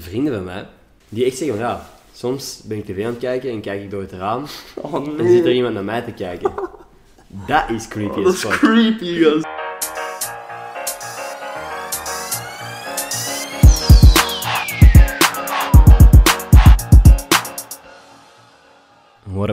vrienden van mij die echt zeggen van ja, soms ben ik tv aan het kijken en kijk ik door het raam Oh en zit er iemand naar mij te kijken. Dat is creepy Dat as is fuck. creepy.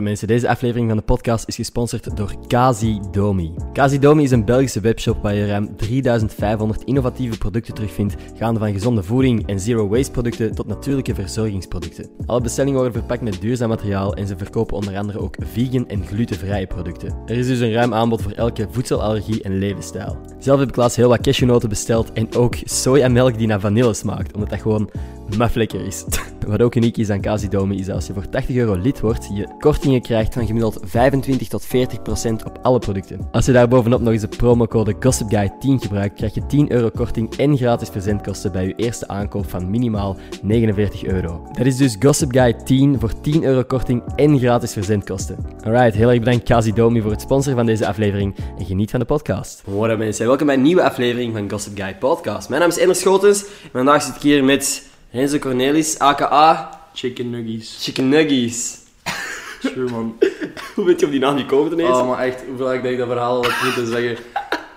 Mensen, deze aflevering van de podcast is gesponsord door Kazi Domi. Kazi Domi is een Belgische webshop waar je ruim 3500 innovatieve producten terugvindt, gaande van gezonde voeding en zero waste producten tot natuurlijke verzorgingsproducten. Alle bestellingen worden verpakt met duurzaam materiaal en ze verkopen onder andere ook vegan en glutenvrije producten. Er is dus een ruim aanbod voor elke voedselallergie en levensstijl. Zelf heb ik laatst heel wat cashewnoten besteld en ook sojamelk die naar vanille smaakt, omdat dat gewoon maf lekker is. Wat ook uniek is aan Casidomi is dat als je voor 80 euro lid wordt, je kortingen krijgt van gemiddeld 25 tot 40 procent op alle producten. Als je daar bovenop nog eens de promocode GossipGuy10 gebruikt, krijg je 10 euro korting en gratis verzendkosten bij je eerste aankoop van minimaal 49 euro. Dat is dus GossipGuy10 voor 10 euro korting en gratis verzendkosten. Alright, heel erg bedankt Casidomi voor het sponsoren van deze aflevering en geniet van de podcast. Hoi mensen, welkom bij een nieuwe aflevering van Gossip Guy Podcast. Mijn naam is Ender Schotens en vandaag zit ik hier met Renzo Cornelis, aka Chicken nuggies. Chicken Nuggies. Sure, man. Hoe ben je op die naam gekomen ineens? Oh, maar echt, hoeveel ik dat ik dat verhaal al had moeten zeggen.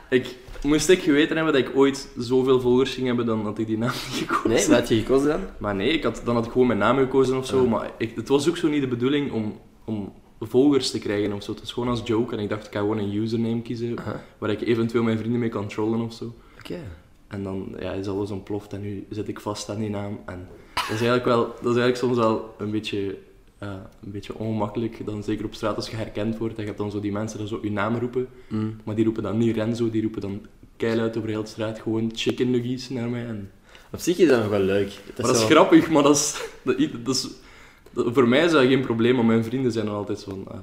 Ik, moest ik geweten hebben dat ik ooit zoveel volgers ging hebben, dan had ik die naam niet gekozen. nee, wat had je gekozen dan? Maar nee, ik had, dan had ik gewoon mijn naam gekozen of zo. Maar ik, het was ook zo niet de bedoeling om, om volgers te krijgen of zo. Het was gewoon als joke en ik dacht, ik ga gewoon een username kiezen waar ik eventueel mijn vrienden mee kan trollen of zo. Oké. En dan ja, is alles ontploft en nu zit ik vast aan die naam. En dat is eigenlijk, wel, dat is eigenlijk soms wel een beetje, een beetje ongemakkelijk. Dan zeker op straat als je herkend wordt. En je hebt dan zo die mensen die zo je naam roepen. Mm. Maar die roepen dan niet Renzo, die roepen dan keihard over heel de straat gewoon chicken nuggies naar mij. En, Op zich is dat nog wel leuk. maar dat is grappig, maar dat is, dat, dat is, dat- voor mij is dat geen probleem. Maar mijn vrienden zijn dan altijd zo van... ah,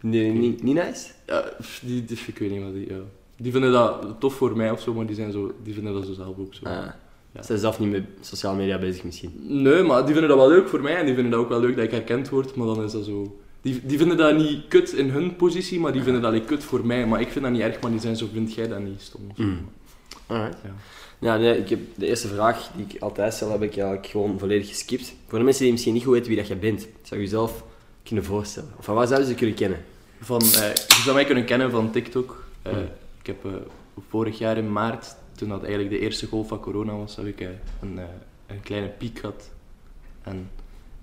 Nee, niet, niet nice? ja, die, die, ik weet niet wat die... ja. Die vinden dat tof voor mij of zo, maar die, zijn zo, die vinden dat zo zelf ook zo. Ah. Ja. Ze zijn zelf niet met sociale media bezig misschien. Nee, maar die vinden dat wel leuk voor mij en die vinden dat ook wel leuk dat ik herkend word, maar dan is dat zo... Die, die vinden dat niet kut in hun positie, maar die vinden dat like, kut voor mij. Maar ik vind dat niet erg, maar die zijn zo, vind jij dat niet stom? Mm. Alright. Ja. Ja, nee, ik heb de eerste vraag die ik altijd stel, heb ik eigenlijk gewoon volledig geskipt. Voor de mensen die misschien niet goed weten wie dat je bent, zou je jezelf kunnen voorstellen? Of van waar zouden ze je kunnen kennen? Van, eh, je zou mij kunnen kennen van TikTok. Eh, Mm. Ik heb eh, vorig jaar in maart, toen dat eigenlijk de eerste golf van corona was, heb ik eh, een, eh, een kleine piek gehad. En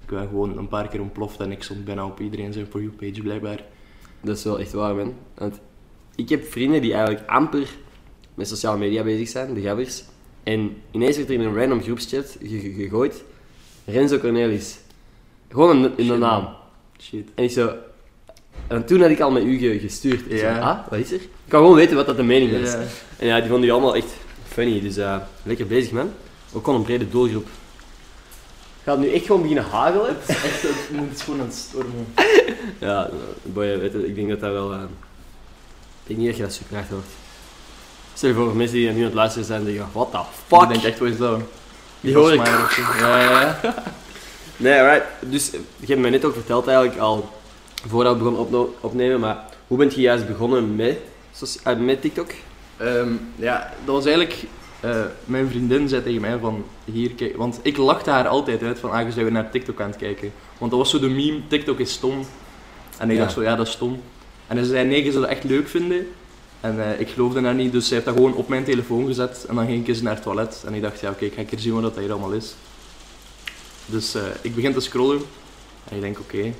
ik ben gewoon een paar keer ontploft en ik stond bijna op iedereen zijn For You page blijkbaar. Dat is wel echt waar, man. Want ik heb vrienden die eigenlijk amper met sociale media bezig zijn, de gabbers. En ineens werd er in een random groepschat ge- ge- gegooid, Renzo Cornelis. Gewoon in, in de naam. Shit. En ik zo... En toen had ik al met u ge- gestuurd. Ik Ja. ah, wat is er? Ik kan gewoon weten wat dat de mening was. Ja. En ja, die vonden die allemaal echt funny. Dus eh, lekker bezig, man. Ook gewoon een brede doelgroep. Gaat het nu echt gewoon beginnen hagelen? Echt, het moet gewoon aan het stormen. Ja, boy, weet je, ik denk dat dat wel... eh, ik denk niet dat je dat super hard hoort. Stel je voor, mensen die nu aan het luisteren zijn, die denken, what the fuck? Ik denk echt, wat is dat? Die hoor ik. Ja, ja, ja. Nee, alright. Dus je hebt mij net ook verteld eigenlijk al, voordat we begonnen opnemen, maar hoe bent je juist begonnen met, eh, met TikTok? Ehm, ja, dat was eigenlijk... eh, mijn vriendin zei tegen mij van, hier, kijk... Want ik lachte haar altijd uit van, ah, je zou weer naar TikTok aan het kijken. Want dat was zo de meme, TikTok is stom. En ik Ja. dacht zo, ja, dat is stom. En ze zei, nee, je zou dat echt leuk vinden. En eh, ik geloofde haar niet, dus zij heeft dat gewoon op mijn telefoon gezet. En dan ging ik eens naar het toilet. En ik dacht, ja, oké, ik ga een keer zien wat dat hier allemaal is. Dus ik begin te scrollen. En ik denk, oké,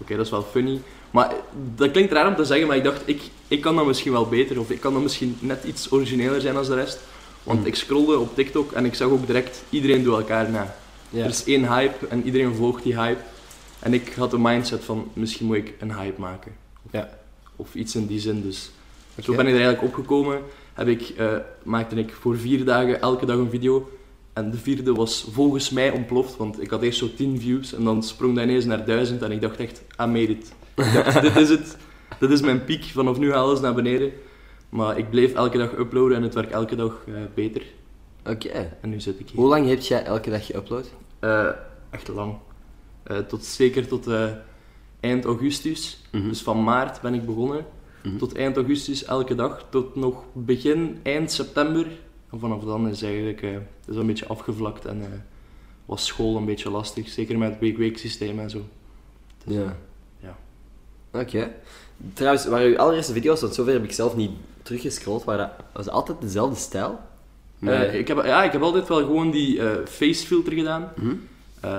oké, dat is wel funny. Maar dat klinkt raar om te zeggen, maar ik dacht, ik, ik kan dat misschien wel beter. Of ik kan dat misschien net iets origineler zijn als de rest. Want Mm. ik scrollde op TikTok en ik zag ook direct, iedereen doet elkaar na. Er is één hype en iedereen volgt die hype. En ik had de mindset van, misschien moet ik een hype maken. Of, Ja. of iets in die zin. Dus zo Oké. ben ik er eigenlijk opgekomen. Heb ik, eh, maakte ik voor vier dagen elke dag een video. En de vierde was volgens mij ontploft, want ik had eerst zo 10 views en dan sprong dat ineens naar 1000 en ik dacht echt, I made it. Ik dacht, dit is het. Dit is mijn piek, vanaf nu gaat alles naar beneden. Maar ik bleef elke dag uploaden en het werkt elke dag eh, beter. Oké. En nu zit ik hier. Hoe lang heb jij elke dag geüpload? Eh, echt lang. Eh, tot, zeker tot eind augustus. Mhm. Dus van maart ben ik begonnen. Mhm. Tot eind augustus elke dag. Tot nog begin, eind september. En vanaf dan is eigenlijk eh, is dat een beetje afgevlakt. En eh, was school een beetje lastig. Zeker met het week-week systeem en zo. Dus, Ja. ja. Oké. Trouwens, waren uw allereerste video's, want zover heb ik zelf niet teruggescrolld, maar dat was altijd dezelfde stijl? Eh, ik, heb, ja, ik heb altijd wel gewoon die eh facefilter gedaan. Mhm. Eh,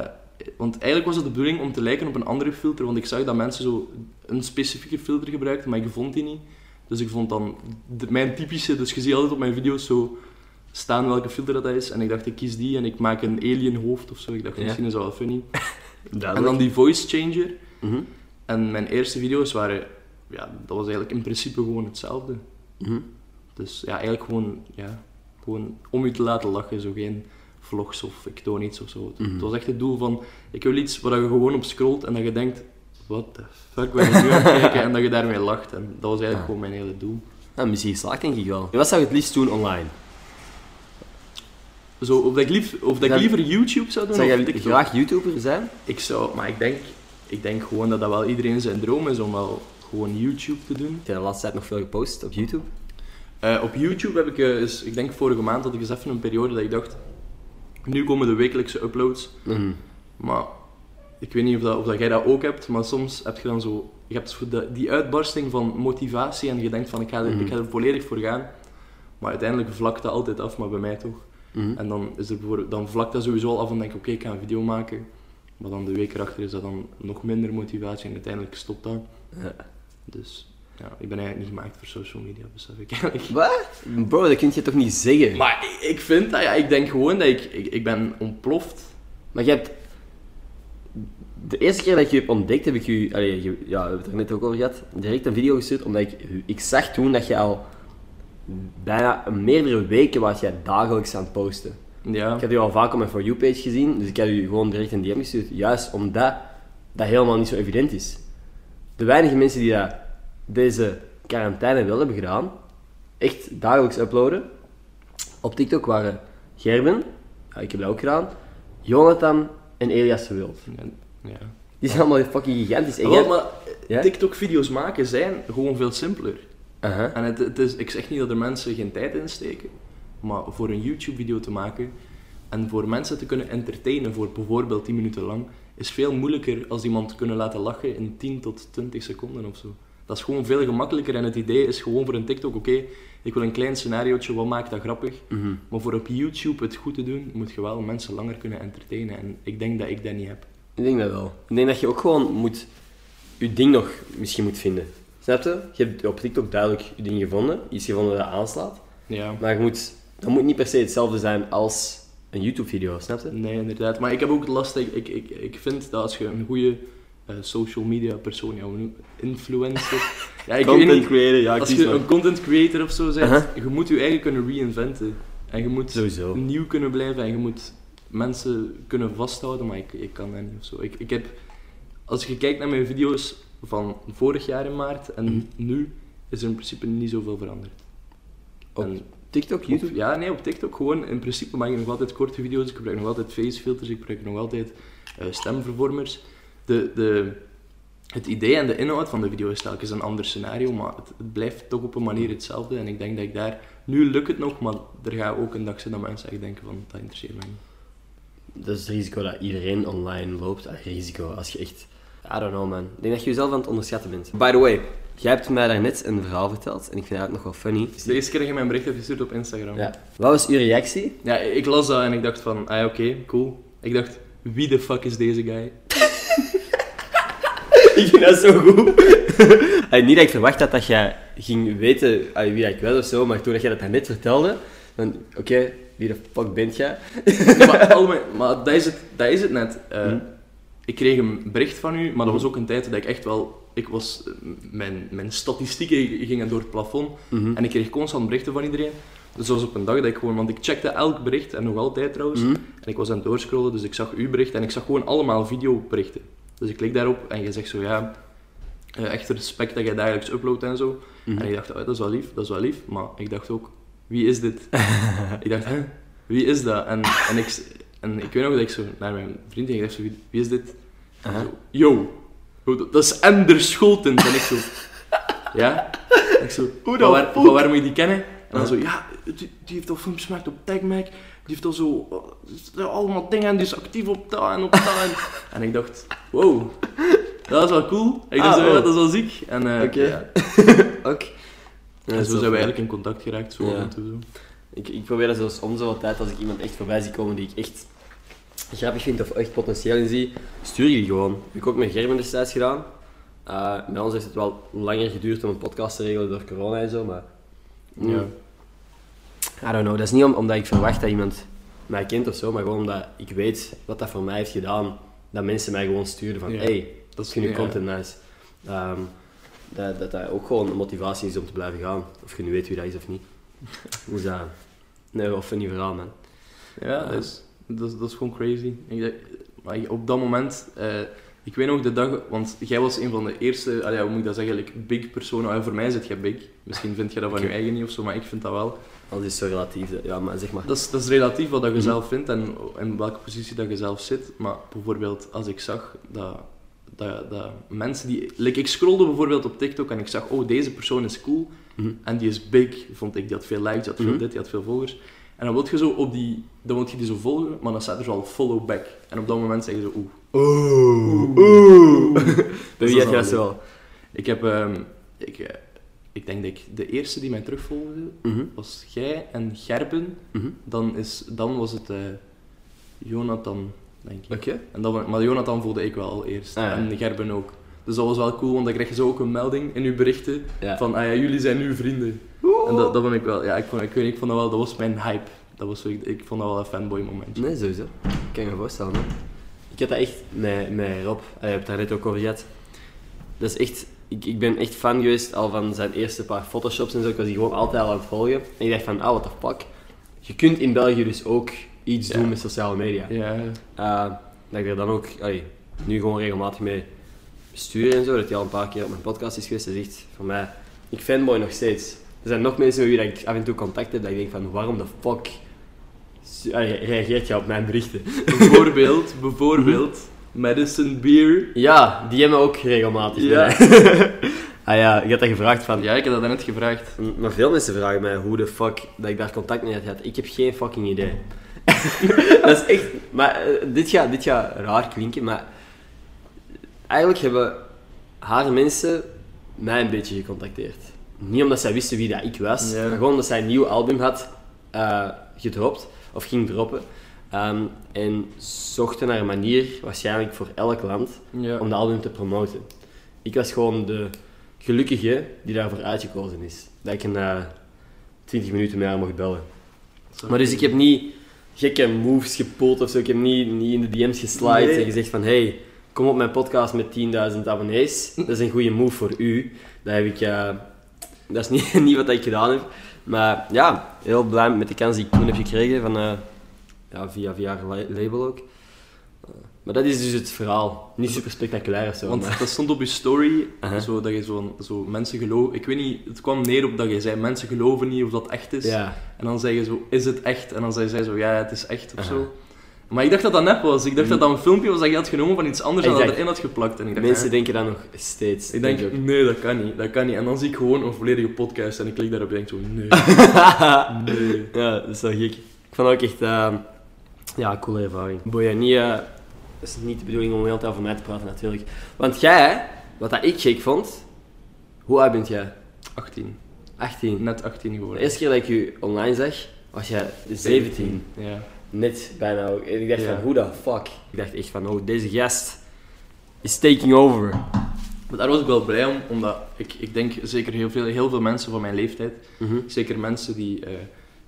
want eigenlijk was het de bedoeling om te lijken op een andere filter, want ik zag dat mensen zo een specifieke filter gebruikten, maar ik vond die niet. Dus ik vond dan de- mijn typische, dus je ziet altijd op mijn video's zo staan welke filter dat is. En ik dacht, ik kies die en ik maak een alien hoofd of zo. Ik dacht, Ja. misschien is dat wel funny. En dan die voice changer. Mhm. En mijn eerste video's waren, ja, dat was eigenlijk in principe gewoon hetzelfde. Mhm. Dus ja, eigenlijk gewoon, ja, gewoon om u te laten lachen, zo geen vlogs of ik toon iets of zo. Mhm. Het was echt het doel van, ik wil iets waar je gewoon op scrolt en dat je denkt, what the fuck ben ik nu aan het kijken? En dat je daarmee lacht. En dat was eigenlijk gewoon mijn hele doel. Nou, misschien geslaagd denk ik wel. Wat zou je het liefst doen online? Zo, of dat ik, lief, of dat ik liever YouTube zou doen Zou of jij TikTok. graag YouTuber zijn? Ik zou, maar ik denk, ik denk gewoon dat dat wel iedereen zijn droom is om wel gewoon YouTube te doen. Heb je de laatste tijd nog veel gepost op YouTube? Eh, op YouTube heb ik, eh, ik denk vorige maand had ik eens even een periode dat ik dacht, nu komen de wekelijkse uploads. Mhm. Maar ik weet niet of, dat, of dat jij dat ook hebt, maar soms heb je dan zo, je hebt zo de- die uitbarsting van motivatie en je denkt van ik ga, er, Mhm. ik ga er volledig voor gaan. Maar uiteindelijk vlakt dat altijd af, maar bij mij toch. Mhm. En dan, is er bijvoorbeeld, dan vlakt dat sowieso al af en denk ik oké, ik ga een video maken. Maar dan de week erachter is dat dan nog minder motivatie en uiteindelijk stopt dat. Ja. Dus ja, ik ben eigenlijk niet gemaakt voor social media, besef ik eigenlijk. Wat? Bro, dat kun je toch niet zeggen? Maar ik- vind dat, ja, ik denk gewoon dat ik, ik, ik ben ontploft. Maar je hebt... De eerste keer dat ik je heb ontdekt, heb ik je... Allee, je- ja, we hebben het er net ook over gehad. Direct een video gestuurd, omdat ik... Ik zag toen dat je al... Bijna meerdere weken was jij dagelijks aan het posten. Ja. Ik had je al vaak op mijn For You-page gezien, dus ik heb je gewoon direct een DM gestuurd. Juist omdat dat helemaal niet zo evident is. De weinige mensen die dat deze quarantaine wel hebben gedaan, echt dagelijks uploaden, op TikTok waren Gerben, ja, ik heb dat ook gedaan, Jonathan en Elias de Wild. Ja. Die zijn allemaal fucking gigantisch. En Wel, jij- maar Ja? TikTok-video's maken zijn gewoon veel simpeler. En het, het is, ik zeg niet dat er mensen geen tijd in steken, maar voor een YouTube-video te maken en voor mensen te kunnen entertainen voor bijvoorbeeld 10 minuten lang, is veel moeilijker als iemand te kunnen laten lachen in 10 tot 20 seconden of zo. Dat is gewoon veel gemakkelijker en het idee is gewoon voor een TikTok, oké, ik wil een klein scenariootje, wat maakt dat grappig? Mhm. Maar voor op YouTube het goed te doen, moet je wel mensen langer kunnen entertainen. En ik denk dat ik dat niet heb. Ik denk dat wel. Ik denk dat je ook gewoon moet... Je ding nog misschien moet vinden. Snap je? Je hebt op TikTok duidelijk je ding gevonden. Iets gevonden dat aanslaat. Ja. Maar je moet, dat moet niet per se hetzelfde zijn als een YouTube-video, snap je? Nee, inderdaad. Maar ik heb ook last, ik, ik, ik, ik vind dat als je een goede eh, social media persoon, ja, influencer, ja, ik weet niet, creator, ja, als je een content creator of zo bent, je moet je eigen kunnen reinventen. En je moet Sowieso. nieuw kunnen blijven en je moet mensen kunnen vasthouden, maar ik, ik kan dat niet of zo. Ik, ik heb, als je kijkt naar mijn video's van vorig jaar in maart en Mhm. nu, is er in principe niet zoveel veranderd. Op En- TikTok, op- YouTube? ja, nee, op TikTok gewoon. In principe maak ik nog altijd korte video's. Ik gebruik nog altijd facefilters. Ik gebruik nog altijd eh, stemvervormers. De, de, het idee en de inhoud van de video is telkens een ander scenario, maar het, het blijft toch op een manier hetzelfde. En ik denk dat ik daar... Nu lukt het nog, maar er gaat ook een dag zijn dat mensen echt denken van, dat interesseert mij niet. Dat is het risico dat iedereen online loopt. Ah, risico, als je echt... I don't know, man. Ik denk dat je jezelf aan het onderschatten bent. By the way, jij hebt mij daarnet een verhaal verteld en ik vind dat nog wel funny. Is de eerste keer dat je mij een bericht hebt gestuurd op Instagram. Ja. Wat was uw reactie? Ja, ik las dat en ik dacht van, ah oké, cool. Ik dacht, wie de fuck is deze guy? ik vind dat zo goed. Allee, niet dat ik verwacht had dat jij ging weten allee, wie dat ik was of zo, maar toen dat jij dat net vertelde, dan, oké, wie de fuck bent jij? Maar, mijn- maar dat, is het, dat is het net. Eh, Mhm. Ik kreeg een bericht van u, maar dat was ook een tijd dat ik echt wel... Ik was, eh, mijn, mijn statistieken gingen door het plafond Mhm. en ik kreeg constant berichten van iedereen. Dus dat was op een dag dat ik gewoon... Want ik checkte elk bericht, en nog altijd trouwens. Mhm. En ik was aan het doorscrollen, dus ik zag uw bericht en ik zag gewoon allemaal videoberichten. Dus ik klik daarop en je zegt zo, ja... eh, echt respect dat jij dagelijks uploadt en zo. Mhm. En ik dacht, oh, dat is wel lief, dat is wel lief. Maar ik dacht ook, wie is dit? ik dacht, hè, wie is dat? En, en, ik, en ik weet nog dat ik zo naar mijn vriend ging, ik dacht zo, wie, wie is dit? En Aha. zo, yo, dat- is Ender Scholtens. En ik zo, ja? En ik zo, Hoe dan waar, waar moet je die kennen? En dan zo, ja, die, die heeft al filmpjes gemaakt op TechMac. die heeft al zo uh, allemaal dingen en die is actief op dat en op dat. En, en ik dacht, wow, dat is wel cool. Ik dacht, Ah, zo, ja, dat is wel ziek. En, eh, Oké. ja. Ja, en zo zijn we eigenlijk in contact geraakt. Zo, en toe zo. Ik, ik probeer dat zelfs om zoveel tijd als ik iemand echt voorbij zie komen die ik echt grappig vind of echt potentieel in zie, stuur je die gewoon. Dat heb ik ook met Gerben destijds gedaan. Eh, bij ons heeft het wel langer geduurd om een podcast te regelen door corona en zo, maar... mm, Ja. I don't know. Dat is niet om, omdat ik verwacht dat iemand mij kent of zo, maar gewoon omdat ik weet wat dat voor mij heeft gedaan. Dat mensen mij gewoon sturen van, Ja. hey, Dat is ja. content nice. Ehm, dat, dat dat ook gewoon een motivatie is om te blijven gaan. Of je nu weet wie dat is of niet. Dus dat... Nee, of een verhaal, man. Ja, dat is, dat, is, dat is gewoon crazy. Ik, dacht- maar op dat moment, eh, ik weet nog de dag, want jij was een van de eerste, allee, hoe moet ik dat zeggen, like, big personen. Ah, voor mij zit jij big. Misschien vind je dat van je eigen niet of zo, maar ik vind dat wel. Alles is zo relatief. Ja, maar zeg maar. Dat is, dat is relatief wat dat je Mhm. zelf vindt en in welke positie dat je zelf zit. Maar bijvoorbeeld, als ik zag dat, dat, dat mensen die... Like, ik scrollde bijvoorbeeld op TikTok en ik zag, oh, deze persoon is cool. En die is big, vond ik. Die had veel likes, die had veel Mhm. dit, die had veel volgers. En dan wil je zo op die... Dan wil je die zo volgen, maar dan staat er zo al follow back. En op dat moment zeg je zo, oeh. Oeh, oeh. Bij wie dat had je is dat al zo? Ik heb... ehm, ik, eh, ik denk dat ik de eerste die mij terugvolgde, Mhm, was jij en Gerben. mhm. Dan, is, dan was het eh, Jonathan, denk ik. Oké. En maar Jonathan voelde ik wel al eerst. Ah, ja. En Gerben ook. Dus dat was wel cool, want dan krijg je zo ook een melding in je berichten Ja. van, ah ja, jullie zijn nu vrienden. En dat, dat vond ik wel, ja, ik, vond, ik weet niet, ik vond dat wel, dat was mijn hype. Dat was, ik, ik vond dat wel een fanboy momentje. Nee, sowieso. Ik kan je me voorstellen. Ik had dat echt met, met Rob, eh, je hebt daar net ook over gehad. Dat is echt, ik, ik ben echt fan geweest al van zijn eerste paar photoshops en zo. Ik was die gewoon altijd al aan het volgen. En ik dacht van, ah, what the fuck. Je kunt in België dus ook iets Ja. doen met sociale media. Ja, Eh, dat ik er dan ook allee, nu gewoon regelmatig mee bestuur en zo. Dat hij al een paar keer op mijn podcast is geweest. Is echt voor mij, ik fanboy nog steeds. Er zijn nog mensen met wie ik af en toe contact heb dat ik denk van waarom de fuck allee, reageert je op mijn berichten? bijvoorbeeld, bijvoorbeeld, Madison Beer. Ja, die hebben ook regelmatig. Ja. ah ja, ik had dat gevraagd van. Ja, ik heb dat net gevraagd. Maar veel mensen vragen mij hoe de fuck dat ik daar contact mee had gehad. Ik heb geen fucking idee. dat is echt. Maar eh, dit, gaat, dit gaat raar klinken, maar eigenlijk hebben haar mensen mij een beetje gecontacteerd. Niet omdat zij wisten wie dat ik was, maar gewoon omdat zij een nieuw album had eh, gedropt, of ging droppen. Ehm, en zochten naar een manier, waarschijnlijk voor elk land, Ja. om de album te promoten. Ik was gewoon de gelukkige die daarvoor uitgekozen is. Dat ik een eh 20 minuten met haar mocht bellen. Maar dus ik heb niet gekke moves gepoeld of zo. Ik heb niet, niet in de DM's geslide Nee. en gezegd van hey, kom op mijn podcast met 10.000 abonnees. Dat is een goede move voor u. Dat heb ik... eh, dat is niet, niet wat ik gedaan heb. Maar ja, heel blij met de kans die ik toen heb gekregen van, eh, ja, via, via haar label ook. Eh, maar dat is dus het verhaal. Niet super spectaculair of zo. Want maar- dat stond op je story, zo dat je zo, zo mensen geloven. Ik weet niet, het kwam neer op dat je zei mensen geloven niet of dat echt is. ja. En dan zei je zo, is het echt? En dan zei zij zo, ja, het is echt of zo. Maar ik dacht dat dat nep was. Ik dacht dat dat een filmpje was dat je had genomen van iets anders en dat erin had geplakt. En ik dacht, Mensen hè? denken dat nog steeds. ik denk, ook. nee, dat kan niet, dat kan niet. En dan zie ik gewoon een volledige podcast en ik klik daarop en denk zo, nee, nee. ja, dat is wel gek. Ik vond ook echt ehm, ja, een coole ervaring. Boja, niet, dat is niet de bedoeling om de hele tijd over mij te praten natuurlijk. Want jij, wat dat ik gek vond, hoe oud bent jij? 18. 18. Net 18 De geworden. eerste keer dat ik je online zag, was jij 17. Ja. Net bijna ook. En ik dacht Ja. van, hoe the fuck? Ik dacht echt van, oh, deze gast is taking over. Maar daar was ik wel blij om, omdat ik, ik denk zeker heel veel, heel veel mensen van mijn leeftijd, Mhm. zeker mensen die eh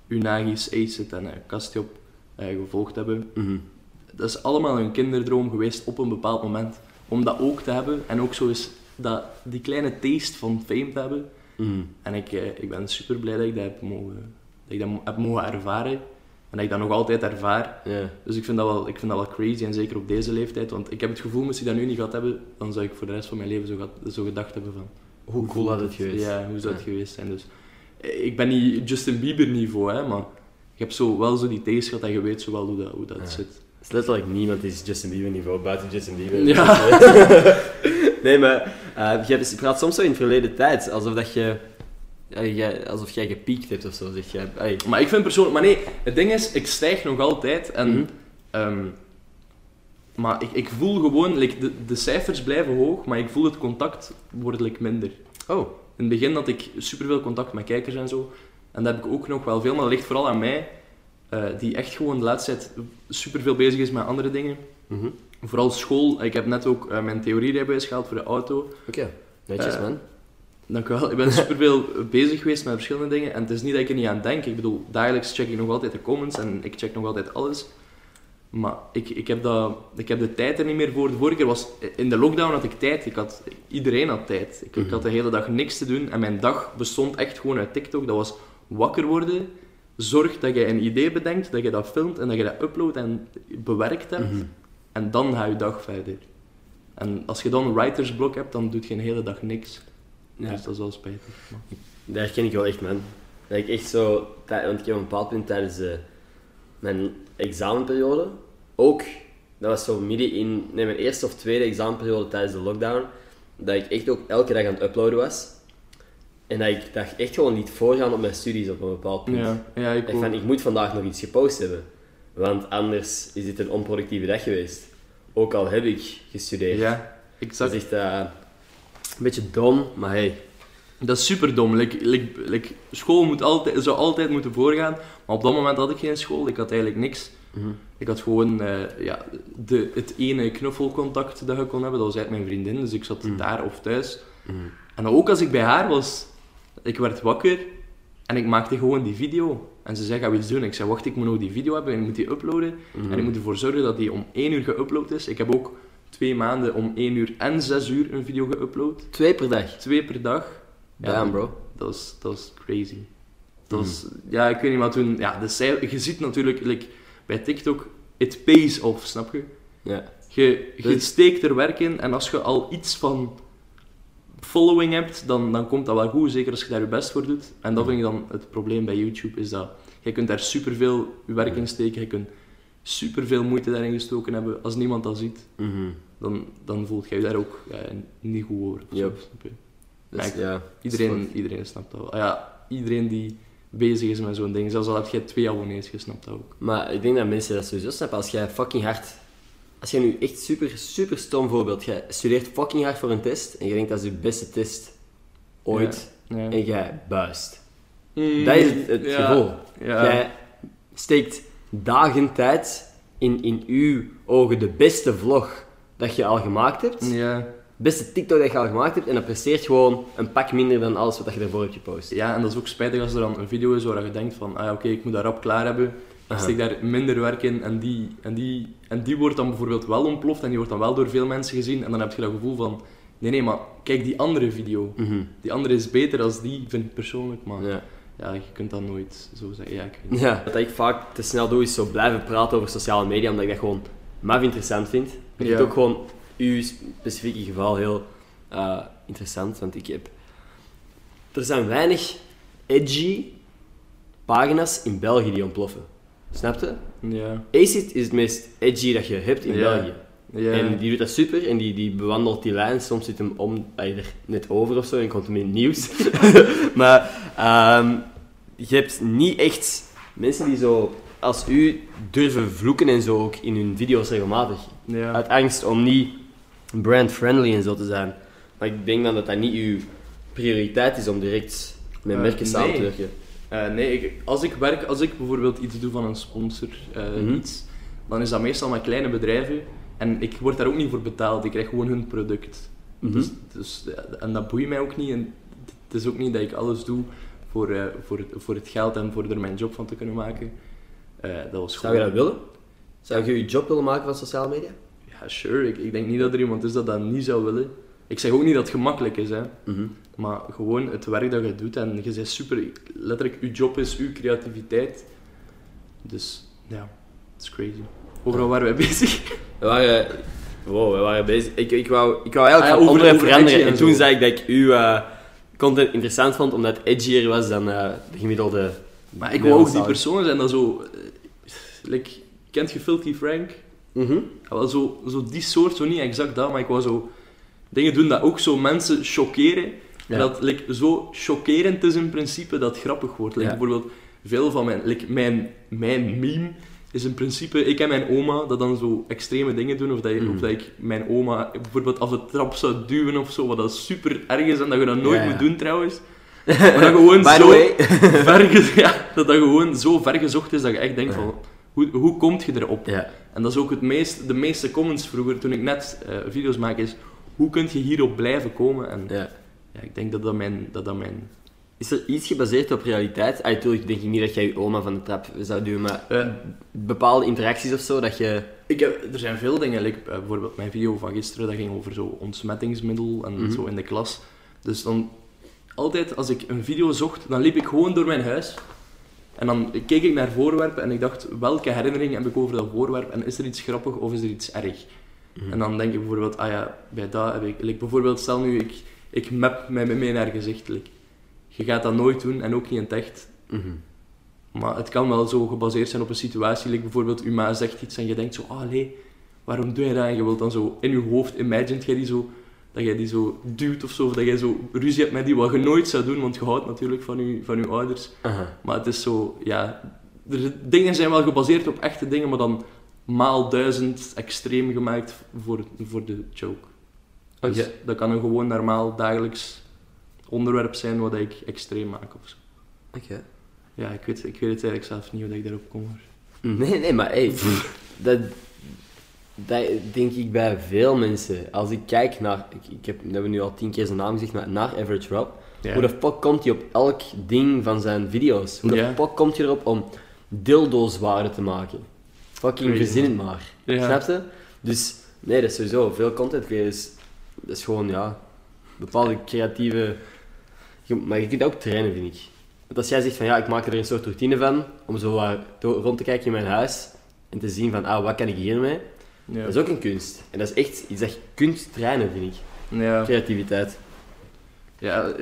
Unagis, Aceit en eh Castiop eh, gevolgd hebben, Mhm. dat is allemaal hun kinderdroom geweest op een bepaald moment. Om dat ook te hebben en ook zo eens dat, die kleine taste van fame te hebben. Mhm. En ik, ik ben super blij dat ik dat heb mogen, dat ik dat heb mogen ervaren. En dat ik dat nog altijd ervaar. Dus ik vind, dat wel, ik vind dat wel crazy en zeker op deze leeftijd. Want ik heb het gevoel, moest ik dat nu niet gehad hebben, dan zou ik voor de rest van mijn leven zo, gehad- zo gedacht hebben van... Hoe cool had het geweest? Ja, hoe zou het Ja. geweest zijn. Dus, eh, ik ben niet Justin Bieber niveau, hè, maar ik heb zo, wel zo die gehad en je weet zo wel hoe dat, hoe dat Ja. zit. Het is letterlijk niemand is Justin Bieber niveau, buiten Justin Bieber. Ja. nee, maar je hebt- je praat soms zo in verleden tijd, alsof dat je allee, jij, alsof jij gepiekt hebt of zo, zeg jij. Allee. Maar ik vind persoonlijk... Maar nee, het ding is, ik stijg nog altijd en... Mhm. ehm, maar ik, ik voel gewoon, like, de, de cijfers blijven hoog, maar ik voel het contact wordt like, minder. Oh. In het begin had ik superveel contact met kijkers en zo. En dat heb ik ook nog wel veel, maar dat ligt vooral aan mij. eh, die echt gewoon de laatste tijd superveel bezig is met andere dingen. Mhm. Vooral school. Ik heb net ook eh, mijn theorierijbewijs gehaald voor de auto. Oké, netjes Eh, man. Dank u wel. Ik ben superveel bezig geweest met verschillende dingen. En het is niet dat ik er niet aan denk. Ik bedoel, dagelijks check ik nog altijd de comments en ik check nog altijd alles. Maar ik, ik, heb, dat, ik heb de tijd er niet meer voor. De vorige keer was... In de lockdown had ik tijd. Ik had, iedereen had tijd. Ik, ik Mhm. had de hele dag niks te doen. En mijn dag bestond echt gewoon uit TikTok. Dat was wakker worden. Zorg dat je een idee bedenkt, dat je dat filmt en dat je dat uploadt en bewerkt hebt. Mhm. En dan ga je dag verder. En als je dan een writersblok hebt, dan doet je een hele dag niks. Ja. Dus dat is wel spijtig. maar- Dat herken ik wel echt, man. Dat ik echt zo... Want ik heb op een bepaald punt tijdens mijn examenperiode... Ook, dat was zo midden in... Nee, mijn eerste of tweede examenperiode tijdens de lockdown. Dat ik echt ook elke dag aan het uploaden was. En dat ik dat echt gewoon niet voorgaan op mijn studies op een bepaald punt. Ja, ja ik Ik, van, ik moet vandaag nog iets gepost hebben. Want anders is dit een onproductieve dag geweest. Ook al heb ik gestudeerd. Ja, exact. echt eh, een beetje dom, maar hey. Dat is super dom. Like, like, like, school moet altijd, zou altijd moeten voorgaan. Maar op dat moment had ik geen school. Ik had eigenlijk niks. Mhm. Ik had gewoon eh, ja, de, het ene knuffelcontact dat je kon hebben. Dat was eigenlijk mijn vriendin. Dus ik zat Mhm. daar of thuis. Mhm. En ook als ik bij haar was, ik werd wakker en ik maakte gewoon die video. En ze zei, ga iets doen? Ik zei, wacht, ik moet nog die video hebben en ik moet die uploaden. En ik moet ervoor zorgen dat die om 1 uur geüpload is. Ik heb ook twee maanden om 1 uur en 6 uur een video geüpload. Twee per dag. Twee per dag. Damn, bro. Dat is, dat is crazy. Dat is, ja, ik weet niet wat toen... Ja, de je ziet natuurlijk like, bij TikTok, it pays off, snap je? Ja. Je, je Dus- steekt er werk in en als je al iets van following hebt, dan, dan komt dat wel goed, zeker als je daar je best voor doet. En dat vind ik dan het probleem bij YouTube, is dat je kunt daar superveel werk in steken, je kunt superveel moeite daarin gestoken hebben. Als niemand dat ziet, Mhm. dan, dan voelt je je daar ook ja, niet goed over. je? Dus, Ja. Iedereen, iedereen snapt dat wel. Ah Ja, iedereen die bezig is met zo'n ding, zelfs al heb jij twee abonnees, je snapt dat ook. Maar ik denk dat mensen dat sowieso snappen. Als jij fucking hard... Als jij nu echt super, super stom voorbeeld... Jij studeert fucking hard voor een test en je denkt dat is je beste test ooit. Ja. En jij buist. Mm, Dat is het, het ja, gevoel. Ja. Jij steekt dagen tijd in, in uw ogen de beste vlog dat je al gemaakt hebt. ja. beste TikTok dat je al gemaakt hebt. En dat presteert gewoon een pak minder dan alles wat je ervoor hebt gepost. Ja, en dat is ook spijtig als er dan een video is waar je denkt van, ah oké, ik moet dat rap klaar hebben. Aha. steek daar minder werk in en die, en, die, en die wordt dan bijvoorbeeld wel ontploft en die wordt dan wel door veel mensen gezien. En dan heb je dat gevoel van, nee, nee, maar kijk die andere video. Mhm. Die andere is beter als die, vind ik persoonlijk. Maar ja. Ja. je kunt dat nooit zo zeggen. Ja, ik weet niet. ja. Wat ik vaak te snel doe, is zo blijven praten over sociale media, omdat ik dat gewoon maf interessant vind. Ik vind Ja. het ook gewoon uw specifieke geval heel eh, interessant, want ik heb... Er zijn weinig edgy pagina's in België die ontploffen. Snap je? Ja. Acid is het meest edgy dat je hebt in Ja. België. Ja. En die doet dat super en die, die bewandelt die lijn. Soms zit hem om, er net over of zo en komt hem in het nieuws. maar ehm, je hebt niet echt mensen die zo als u durven vloeken en zo ook in hun video's regelmatig. ja. Uit angst om niet brand-friendly en zo te zijn. Maar ik denk dan dat dat niet uw prioriteit is om direct met Eh, merken samen te werken. Eh, nee, ik, als ik werk, als ik bijvoorbeeld iets doe van een sponsor, eh, Mhm. iets, dan is dat meestal met kleine bedrijven. En ik word daar ook niet voor betaald, ik krijg gewoon hun product. Mhm. Dus, dus, en dat boeit mij ook niet. En het is ook niet dat ik alles doe voor, eh, voor, het, voor het geld en voor er mijn job van te kunnen maken. Eh, dat was Zou je dat willen? Zou je je job willen maken van sociale media? Ja, sure. Ik, ik denk niet dat er iemand is dat dat niet zou willen. Ik zeg ook niet dat het gemakkelijk is, hè. Mhm. Maar gewoon het werk dat je doet en je bent super, letterlijk, je job is uw creativiteit. Dus ja, het is crazy. Overal waren wij bezig. We waren, wow, we waren bezig. Ik, ik, wou, ik wou eigenlijk Ah ja, over- veranderen. En en toen zei ik dat ik uw eh, content interessant vond, omdat het edgier was dan eh, de gemiddelde. Maar ik wou ook die persoon zijn dat zo... eh, like, kent je Filthy Frank? Mhm. Wel zo, zo die soort, zo niet exact dat, maar ik wou zo dingen doen dat ook zo mensen chockeren. En Ja. dat like, zo chockerend is in principe dat het grappig wordt. Like, Ja. Bijvoorbeeld, veel van mijn, like, mijn, mijn meme is in principe, ik en mijn oma, dat dan zo extreme dingen doen. Of dat, je, of dat ik mijn oma bijvoorbeeld af de trap zou duwen of zo, wat dat super erg is en dat je dat nooit Ja, ja. moet doen trouwens. Maar dat gewoon zo ver, ja, dat dat gewoon zo ver gezocht is dat je echt denkt van, hoe, hoe komt je erop? En dat is ook het meest, de meeste comments vroeger, toen ik net eh, video's maak, is hoe kun je hierop blijven komen? En ja. ja, ik denk dat dat mijn... Dat dat mijn Is er iets gebaseerd op realiteit? Ah, natuurlijk denk ik niet dat jij je oma van de trap zou doen, maar eh, bepaalde interacties of zo, dat je... ik heb, er zijn veel dingen, like, eh, bijvoorbeeld mijn video van gisteren, dat ging over zo ontsmettingsmiddel en Mhm. zo in de klas. Dus dan, altijd als ik een video zocht, dan liep ik gewoon door mijn huis. En dan keek ik naar voorwerpen en ik dacht, welke herinnering heb ik over dat voorwerp? En is er iets grappig of is er iets erg? Mhm. En dan denk ik bijvoorbeeld, ah ja, bij dat heb ik... like, bijvoorbeeld, stel nu, ik, ik map met mee naar gezicht. like. Je gaat dat nooit doen en ook niet in het echt. Mhm. Maar het kan wel zo gebaseerd zijn op een situatie. Like bijvoorbeeld, uw ma zegt iets en je denkt zo, ah nee, waarom doe je dat? En je wilt dan zo in je hoofd, imagined jij die zo, dat jij die zo duwt of zo. Of dat jij zo ruzie hebt met die, wat je nooit zou doen, want je houdt natuurlijk van je, van je ouders. Maar het is zo, ja... Dingen zijn wel gebaseerd op echte dingen, maar dan maal duizend extreem gemaakt voor, voor de joke. Dus dat kan een gewoon normaal dagelijks onderwerp zijn wat ik extreem maak of zo. Oké. Ja, ik weet, ik weet het eigenlijk zelf niet hoe ik daarop kom. hoor. Nee, nee, maar hey, dat, dat denk ik bij veel mensen. Als ik kijk naar, ik, ik heb, we hebben nu al tien keer zijn naam gezegd, maar naar Average Rob. Hoe de fuck komt hij op elk ding van zijn video's? Hoe de fuck komt hij erop om dildo's waarde te maken? Fucking verzin het maar. Ja. Snap je? Dus, nee, dat is sowieso. Veel content is, dat is gewoon, ja, bepaalde creatieve... je- Maar je kunt dat ook trainen, vind ik. Want als jij zegt van, ja, ik maak er een soort routine van, om zo rond te kijken in mijn huis, en te zien van, ah, wat kan ik hiermee? Ja. Dat is ook een kunst. En dat is echt iets dat je kunt trainen, vind ik. Ja. Creativiteit. ja,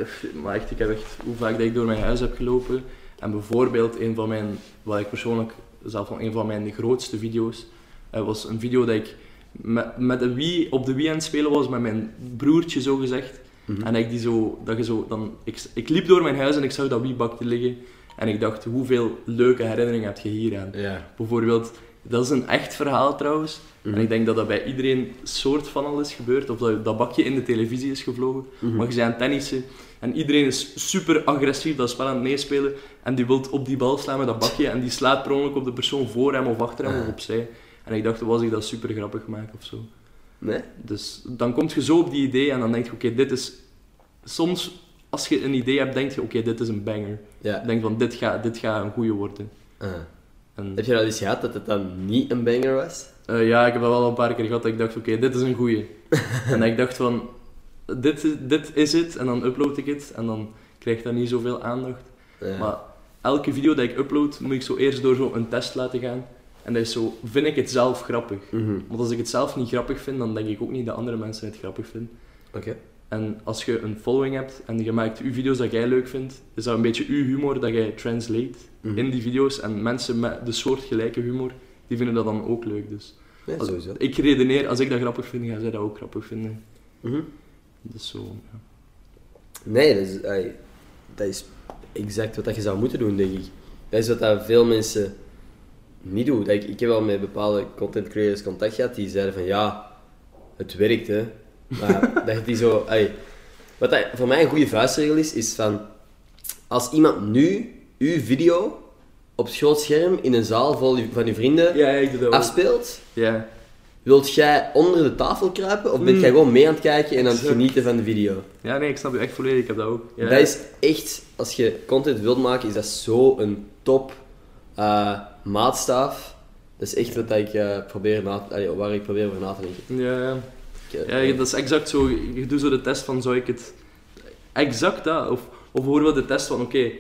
maar echt, ik heb echt hoe vaak dat ik door mijn huis heb gelopen. En bijvoorbeeld, een van mijn, wat ik persoonlijk zelf van een van mijn grootste video's, eh, was een video dat ik met, met de Wii, op de Wii aan het spelen was met mijn broertje, zo gezegd. Mhm. En ik, die zo, dat je zo, dan, ik, ik liep door mijn huis en ik zag dat Wii-bakje liggen. En ik dacht, hoeveel leuke herinneringen heb je hier aan? Ja. Bijvoorbeeld, dat is een echt verhaal trouwens. Mhm. En ik denk dat dat bij iedereen soort van al is gebeurd. Of dat, dat bakje in de televisie is gevlogen. Mhm. Maar je bent aan het tennissen en iedereen is super agressief dat spel aan het meespelen. En die wil op die bal slaan met dat bakje en die slaat per ongeluk op de persoon voor hem of achter hem of opzij. En ik dacht, was ik dat super grappig maak of zo. Nee? Dus dan kom je zo op die idee en dan denk je, oké, dit is... Soms, als je een idee hebt, denk je, oké, dit is een banger. Ja. Denk van, dit gaat dit gaat een goede worden. Ah. En, Heb je dat eens gehad, dat het dan niet een banger was? eh, ja, ik heb dat wel een paar keer gehad dat ik dacht, oké, dit is een goeie. en ik dacht van, dit, is- dit is het. En dan upload ik het en dan krijgt dat niet zoveel aandacht. Ja. Maar elke video dat ik upload, moet ik zo eerst door zo een test laten gaan. En dat is zo, vind ik het zelf grappig? Mhm. Want als ik het zelf niet grappig vind, dan denk ik ook niet dat andere mensen het grappig vinden. Oké. En als je een following hebt en je maakt je video's dat jij leuk vindt, is dat een beetje uw humor dat jij translate Mhm. in die video's. En mensen met de soortgelijke humor, die vinden dat dan ook leuk. Dus Ja, als- sowieso. ik redeneer, als ik dat grappig vind, gaan zij dat ook grappig vinden. Mhm. Dus zo, ja. Nee, dat is, dat is exact wat je zou moeten doen, denk ik. Dat is wat dat veel mensen niet. Dat ik, ik heb wel met bepaalde content creators contact gehad die zeiden van ja, het werkt hè. Maar dat je die zo... wat dat voor mij een goede vuistregel is, is van... Als iemand nu uw video op het groot scherm in een zaal vol van je vrienden Ja, ik doe dat ook. afspeelt, Ja. wilt jij onder de tafel kruipen of bent Mm. jij gewoon mee aan het kijken en aan het genieten van de video? ja, nee, ik snap je echt volledig. Ik heb dat ook. Ja. Dat is echt, als je content wilt maken, is dat zo een top eh, maatstaaf. Dat is echt wat ik eh, probeer na, allee, waar ik probeer over na te denken. Ja, ja. Ik, eh, Ja, dat is exact zo. Je doet zo de test van, zou ik het... Exact dat. Of, of bijvoorbeeld de test van, oké,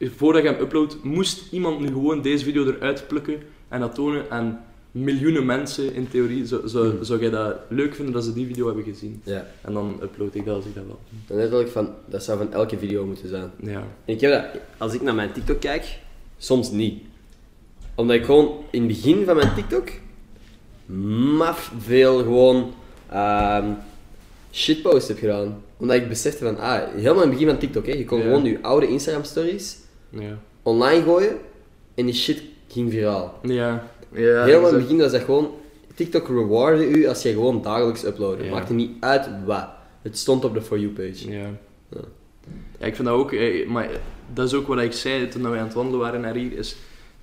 voordat je hem uploadt, moest iemand nu gewoon deze video eruit plukken en dat tonen aan miljoenen mensen in theorie. Zou, zou, Hmm. zou jij dat leuk vinden dat ze die video hebben gezien? ja. En dan upload ik dat als ik dat wil. Dan letterlijk van, dat zou van elke video moeten zijn. Ja. En ik heb dat, als ik naar mijn TikTok kijk, soms niet. Omdat ik gewoon in het begin van mijn TikTok maf veel gewoon ehm, shitpost heb gedaan. Omdat ik besefte van, ah, helemaal in het begin van TikTok, hè, je kon Ja. gewoon je oude Instagram stories Ja. online gooien en die shit ging viraal. Ja. ja helemaal in het begin was dat gewoon, TikTok rewardde u als je gewoon dagelijks uploadde. Ja. Maakte niet uit wat. Het stond op de For You page. Ja. Ja. Ja, ik vind dat ook, eh, maar dat is ook wat ik zei toen wij aan het wandelen waren naar hier, is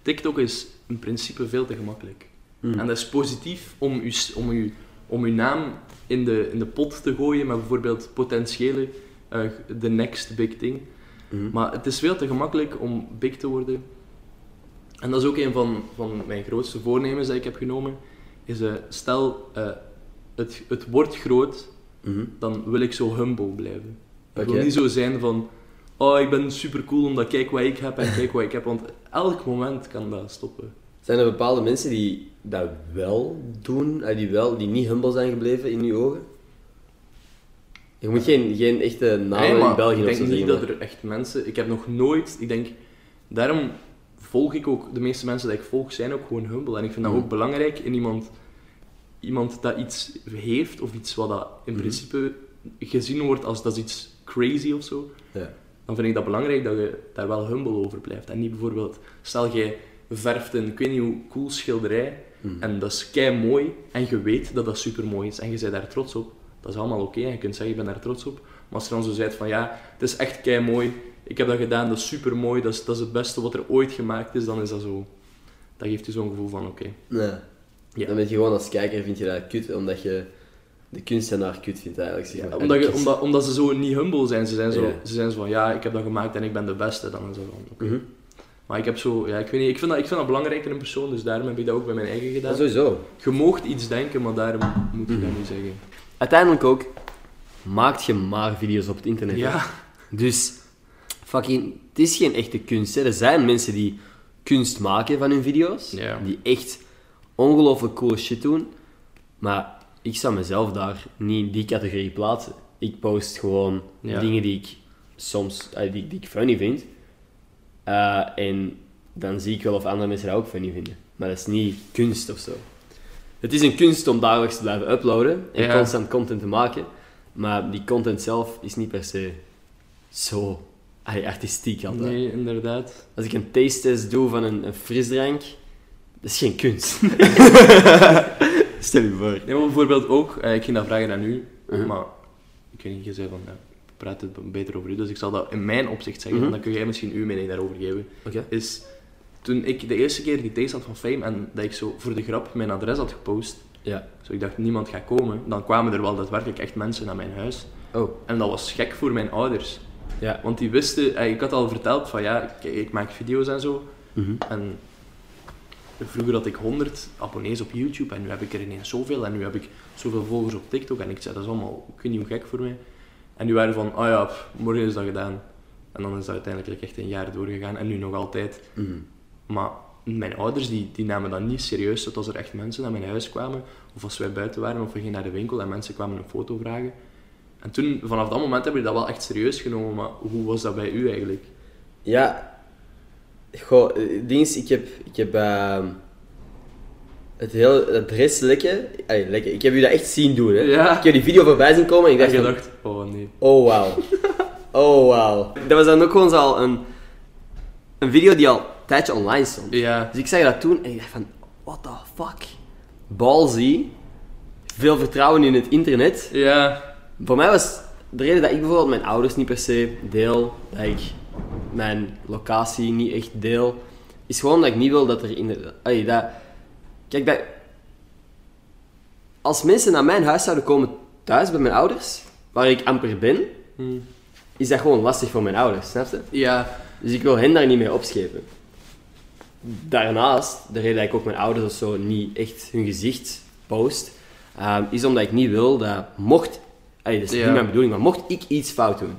TikTok is in principe veel te gemakkelijk. Mm. En dat is positief om uw, om uw, om uw naam in de, in de pot te gooien met bijvoorbeeld potentiële, eh, the next big thing. Mhm. Maar het is veel te gemakkelijk om big te worden. En dat is ook een van, van mijn grootste voornemens dat ik heb genomen. Is, eh, stel, eh, het, het wordt groot, Mhm. dan wil ik zo humble blijven. Ik wil niet zo zijn van, oh ik ben super cool omdat kijk wat ik heb en kijk wat ik heb. Want elk moment kan dat stoppen. Zijn er bepaalde mensen die dat wel doen, eh, die, wel, die niet humble zijn gebleven in uw ogen? Je moet geen, geen echte namen Nee, in België ik of denk zo niet zeggen, dat maar- er echt mensen... Ik heb nog nooit... Ik denk... Daarom volg ik ook... De meeste mensen die ik volg zijn ook gewoon humble. En ik vind dat Mhm. ook belangrijk in iemand... Iemand dat iets heeft, of iets wat dat in Mhm. principe gezien wordt als dat is iets crazy of zo. Dan vind ik dat belangrijk dat je daar wel humble over blijft. En niet bijvoorbeeld... Stel, jij verft een, ik weet niet hoe, cool schilderij. Mhm. En dat is kei mooi. En je weet dat dat super mooi is. En je bent daar trots op. Dat is allemaal oké. En je kunt zeggen, ik ben daar trots op. Maar als je dan zo zegt van, ja, het is echt kei mooi. Ik heb dat gedaan, dat is super mooi. Dat is, dat is het beste wat er ooit gemaakt is. Dan is dat zo... Dat geeft je zo'n gevoel van, oké. Nee. Ja. Dan ben je gewoon als kijker vind je dat kut, omdat je de kunstenaar kut vindt eigenlijk. Zeg Ja, maar. omdat, je, omdat, omdat ze zo niet humble zijn. Ze zijn zo, Ja. ze zijn zo van, ja, ik heb dat gemaakt en ik ben de beste. Dan dat van. Mhm. Maar ik heb zo... Ja, ik weet niet. Ik vind, dat, ik vind dat belangrijk in een persoon. Dus daarom heb ik dat ook bij mijn eigen Ja, gedaan. sowieso. Je moogt iets denken, maar daarom moet je dat Mhm. niet zeggen. Uiteindelijk ook, maakt je maar video's op het internet. hè. Ja. Dus, fucking, het is geen echte kunst. Hè. Er zijn mensen die kunst maken van hun video's, Ja. die echt ongelooflijk coole shit doen, maar ik zou mezelf daar niet in die categorie plaatsen. Ik post gewoon Ja. dingen die ik soms, eh, die, die ik funny vind, Eh, en dan zie ik wel of andere mensen dat ook funny vinden. Maar dat is niet kunst of zo. Het is een kunst om dagelijks te blijven uploaden en Ja. constant content te maken, maar die content zelf is niet per se zo allee, artistiek altijd. Nee, inderdaad. Als ik een taste test doe van een, een frisdrank, dat is geen kunst. Stel je voor. Nee, maar bijvoorbeeld ook, eh, ik ging dat vragen aan u, Mhm. maar ik weet niet, je zei van, ja, praat het beter over u, dus ik zal dat in mijn opzicht zeggen, Mhm. en dan kun jij misschien uw mening daarover geven. Oké. Is, toen ik de eerste keer die had van Fame en dat ik zo voor de grap mijn adres had gepost, Ja. zo ik dacht niemand gaat komen, dan kwamen er wel daadwerkelijk echt mensen naar mijn huis. Oh. En dat was gek voor mijn ouders. Ja. Want die wisten, eh, ik had al verteld van ja, kijk, ik maak video's en zo. Mhm. En vroeger had ik 100 abonnees op YouTube en nu heb ik er ineens zoveel. En nu heb ik zoveel volgers op TikTok. En ik zei, dat is allemaal, ik weet niet hoe gek voor mij. En die waren van, oh ja, pff, morgen is dat gedaan. En dan is dat uiteindelijk echt een jaar doorgegaan. En nu nog altijd. Mhm. Maar mijn ouders die, die namen dat niet serieus. Tot als er echt mensen naar mijn huis kwamen. Of als wij buiten waren of we gingen naar de winkel en mensen kwamen een foto vragen. En toen, vanaf dat moment hebben we dat wel echt serieus genomen. Maar hoe was dat bij u eigenlijk? Ja, goh, eh, is, ik heb, ik heb ehm, het hele adres lekken, allee, lekken, ik heb u dat echt zien doen, hè. Ja. Ik heb die video voorbij zien komen en ik En dacht, je dacht, oh nee. oh wauw, oh wauw. Dat was dan ook gewoon zo al een, een video die al een tijdje online stond. Ja, Dus ik zag dat toen en ik dacht van, what the fuck. Ballsy, veel vertrouwen in het internet. ja, Voor mij was de reden dat ik bijvoorbeeld mijn ouders niet per se deel, dat ik mijn locatie niet echt deel, is gewoon dat ik niet wil dat er in de... allee, dat, kijk, bij, als mensen naar mijn huis zouden komen thuis bij mijn ouders, waar ik amper ben, Hm. is dat gewoon lastig voor mijn ouders, snap je? ja, Dus ik wil hen daar niet mee opschepen. Daarnaast, de reden dat ik ook mijn ouders of zo niet echt hun gezicht post, ehm, is omdat ik niet wil dat mocht, allee, dat is Ja. niet mijn bedoeling, maar mocht ik iets fout doen,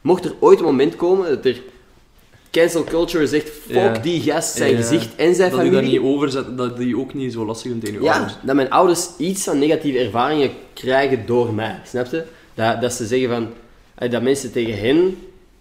mocht er ooit een moment komen dat er cancel culture zegt, fuck Ja. die gast, zijn Ja. gezicht en zijn dat je familie, dat niet overzet, dat die ook niet zo lastig vindt tegen je ja, ouders. dat mijn ouders iets van negatieve ervaringen krijgen door mij, snap je? Dat, dat ze zeggen van, allee, dat mensen tegen hen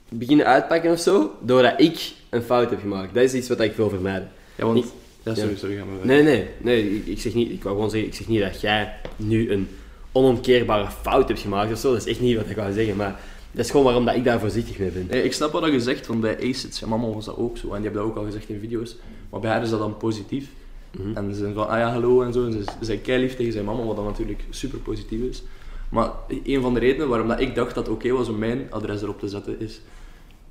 beginnen uitpakken of zo, doordat ik een fout heb gemaakt. Dat is iets wat ik wil vermijden. Ja, want... Ik- Ja, sorry, sorry, ga maar. Nee, nee, nee, ik, ik zeg niet, ik wou gewoon zeggen, ik zeg niet dat jij nu een onomkeerbare fout hebt gemaakt of zo. Dat is echt niet wat ik wou zeggen, maar dat is gewoon waarom dat ik daar voorzichtig mee ben. Nee, ik snap wat je zegt, want bij Acid, ja, mama was dat ook zo. En die hebben dat ook al gezegd in video's. Maar bij haar is dat dan positief. Mhm. En ze zijn van, ah ja, hallo en zo. En ze zijn keilief tegen zijn mama, wat dan natuurlijk super positief is. Maar een van de redenen waarom dat ik dacht dat het oké was om mijn adres erop te zetten, is...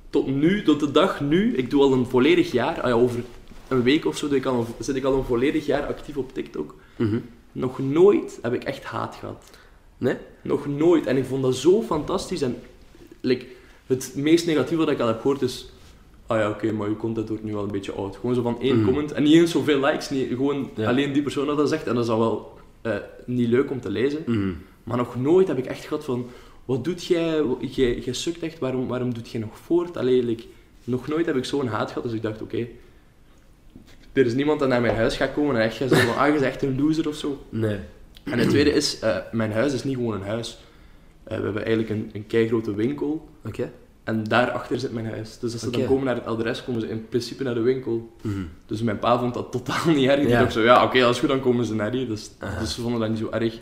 Tot nu, tot de dag nu, ik doe al een volledig jaar, ah ja, over een week of zo, doe ik al een- zit ik al een volledig jaar actief op TikTok. Mhm. Nog nooit heb ik echt haat gehad. Nee? Nog nooit. En ik vond dat zo fantastisch. En like, het meest negatieve dat ik al heb gehoord is... Ah ja, oké, maar je content wordt nu wel een beetje oud. Gewoon zo van één Mhm. comment. En niet eens zoveel likes. Niet, gewoon Ja. alleen die persoon dat dat zegt. En dat is al wel eh, niet leuk om te lezen. Mhm. Maar nog nooit heb ik echt gehad van... Wat doet jij? Jij, jij sukt echt. Waarom, waarom doet jij nog voort? Allee, like, nog nooit heb ik zo'n haat gehad. Dus ik dacht, oké... er is niemand dat naar mijn huis gaat komen en echt gaat zeggen van... Ah, je bent echt een loser of zo. Nee. En het tweede is, eh, mijn huis is niet gewoon een huis. Eh, we hebben eigenlijk een, een keigrote winkel Oké. en daarachter zit mijn huis. Dus als ze dan komen naar het adres, komen ze in principe naar de winkel. Mhm. Dus mijn pa vond dat totaal niet erg. Die Ja. dacht zo, ja oké, dat is goed, dan komen ze naar hier. Dus, Aha. dus ze vonden dat niet zo erg.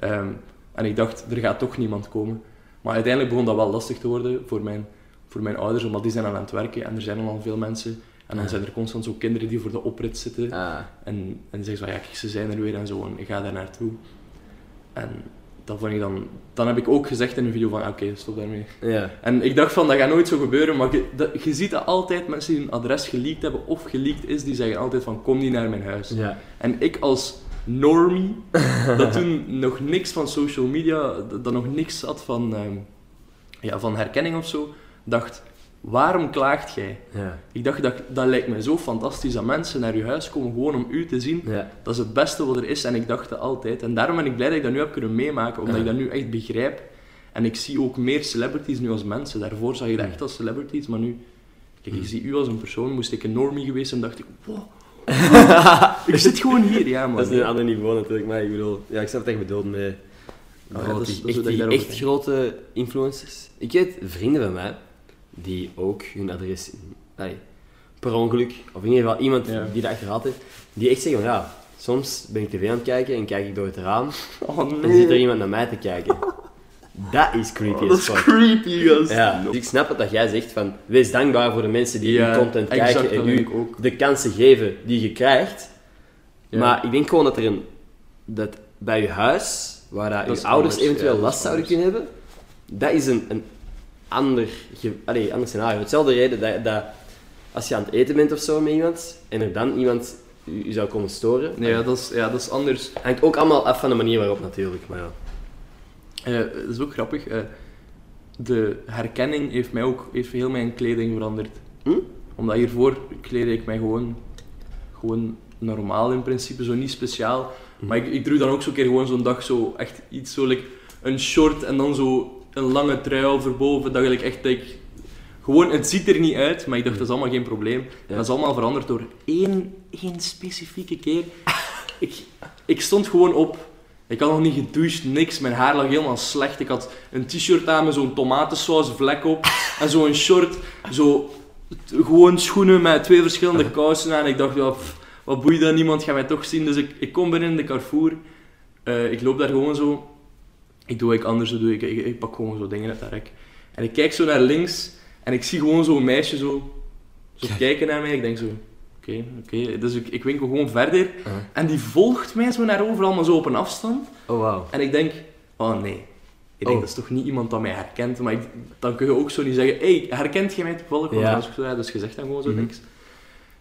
Ehm, en ik dacht, er gaat toch niemand komen. Maar uiteindelijk begon dat wel lastig te worden voor mijn, voor mijn ouders, omdat die zijn al aan het werken en er zijn al veel mensen. En dan zijn er constant zo kinderen die voor de oprit zitten. Ah. En, en die zeggen zo, ja kijk, ze zijn er weer en zo, en ik ga daar naartoe. En dat vond ik dan... Dan heb ik ook gezegd in een video van, oké, stop daarmee. Ja. En ik dacht van, dat gaat nooit zo gebeuren, maar je, dat, je ziet dat altijd mensen die hun adres geleakt hebben of geleakt is, die zeggen altijd van, kom niet naar mijn huis. Ja. En ik als normie, dat toen nog niks van social media, dat, dat nog niks had van, ehm, ja, van herkenning of zo, dacht, waarom klaagt jij? Ja. Ik dacht, dat, dat lijkt me zo fantastisch dat mensen naar je huis komen gewoon om u te zien. Ja. Dat is het beste wat er is en ik dacht dat altijd. En daarom ben ik blij dat ik dat nu heb kunnen meemaken, omdat Ja. ik dat nu echt begrijp. En ik zie ook meer celebrities nu als mensen. Daarvoor zag je dat echt als celebrities, maar nu... Kijk, ik zie u als een persoon, moest ik een normie geweest zijn, dacht ik, wow. ik zit gewoon hier, ja man. Dat is een ander niveau natuurlijk, maar ik bedoel... Ja, ik snap je bedoelt met... ja, Oh, dat is- die, dat is echt, die echt grote influencers. Ik weet vrienden van mij, die ook hun adres... allee, per ongeluk, of in ieder geval iemand Ja. die dat achterhaald heeft, die echt zeggen van ja, soms ben ik tv aan het kijken en kijk ik door het raam Oh en zit er iemand naar mij te kijken. Dat is creepy Oh, dat is creepy. Ja, dus ik snap het dat jij zegt van wees dankbaar voor de mensen die Ja, uw content kijken en u ook. de kansen geven die je krijgt. Ja. Maar ik denk gewoon dat er een dat bij je huis, waar dat Dat je ouders anders, eventueel last zouden kunnen hebben, dat is een, een ander, ge- ander scenario. Hetzelfde reden dat, dat als je aan het eten bent of zo met iemand en er dan iemand u, u zou komen storen, Ja, dat is, ja, dat is anders. hangt ook allemaal af van de manier waarop natuurlijk. Maar ja. Eh, dat is ook grappig. eh, de herkenning heeft, mij ook, heeft heel mijn kleding veranderd. Hm? Omdat hiervoor kleedde ik mij gewoon, gewoon normaal in principe, zo niet speciaal. Hm. Maar ik, ik droeg dan ook zo'n keer gewoon zo'n dag zo echt iets zo, like, een short en dan zo een lange trui overboven. Dat ik echt, ik, gewoon, het ziet er niet uit, maar ik dacht dat is allemaal geen probleem. En dat is allemaal veranderd door één, één specifieke keer. ik, ik stond gewoon op. Ik had nog niet gedoucht, niks. Mijn haar lag helemaal slecht. Ik had een t-shirt aan met zo'n tomatensaus vlek op. En zo'n short. Zo, gewoon schoenen met twee verschillende kousen aan. Ik dacht, ja, pff, wat boeit dat? Niemand gaat mij toch zien. Dus ik, ik kom binnen in de Carrefour. Eh, ik loop daar gewoon zo. Ik doe wat ik anders doe. Ik, ik, ik pak gewoon zo dingen uit dat rek. En ik kijk zo naar links. En ik zie gewoon zo'n meisje zo, zo Kijk. kijken naar mij. Ik denk zo, oké, oké. Dus ik, ik winkel gewoon verder. En die volgt mij zo naar overal, maar zo op een afstand. Oh wauw. En ik denk, oh nee. Ik denk, Oh. dat is toch niet iemand dat mij herkent. Maar ik, dan kun je ook zo niet zeggen, hey, herkent jij mij toevallig? Want Ja. zo, ja, dus je zegt dan gewoon zo Mhm. niks.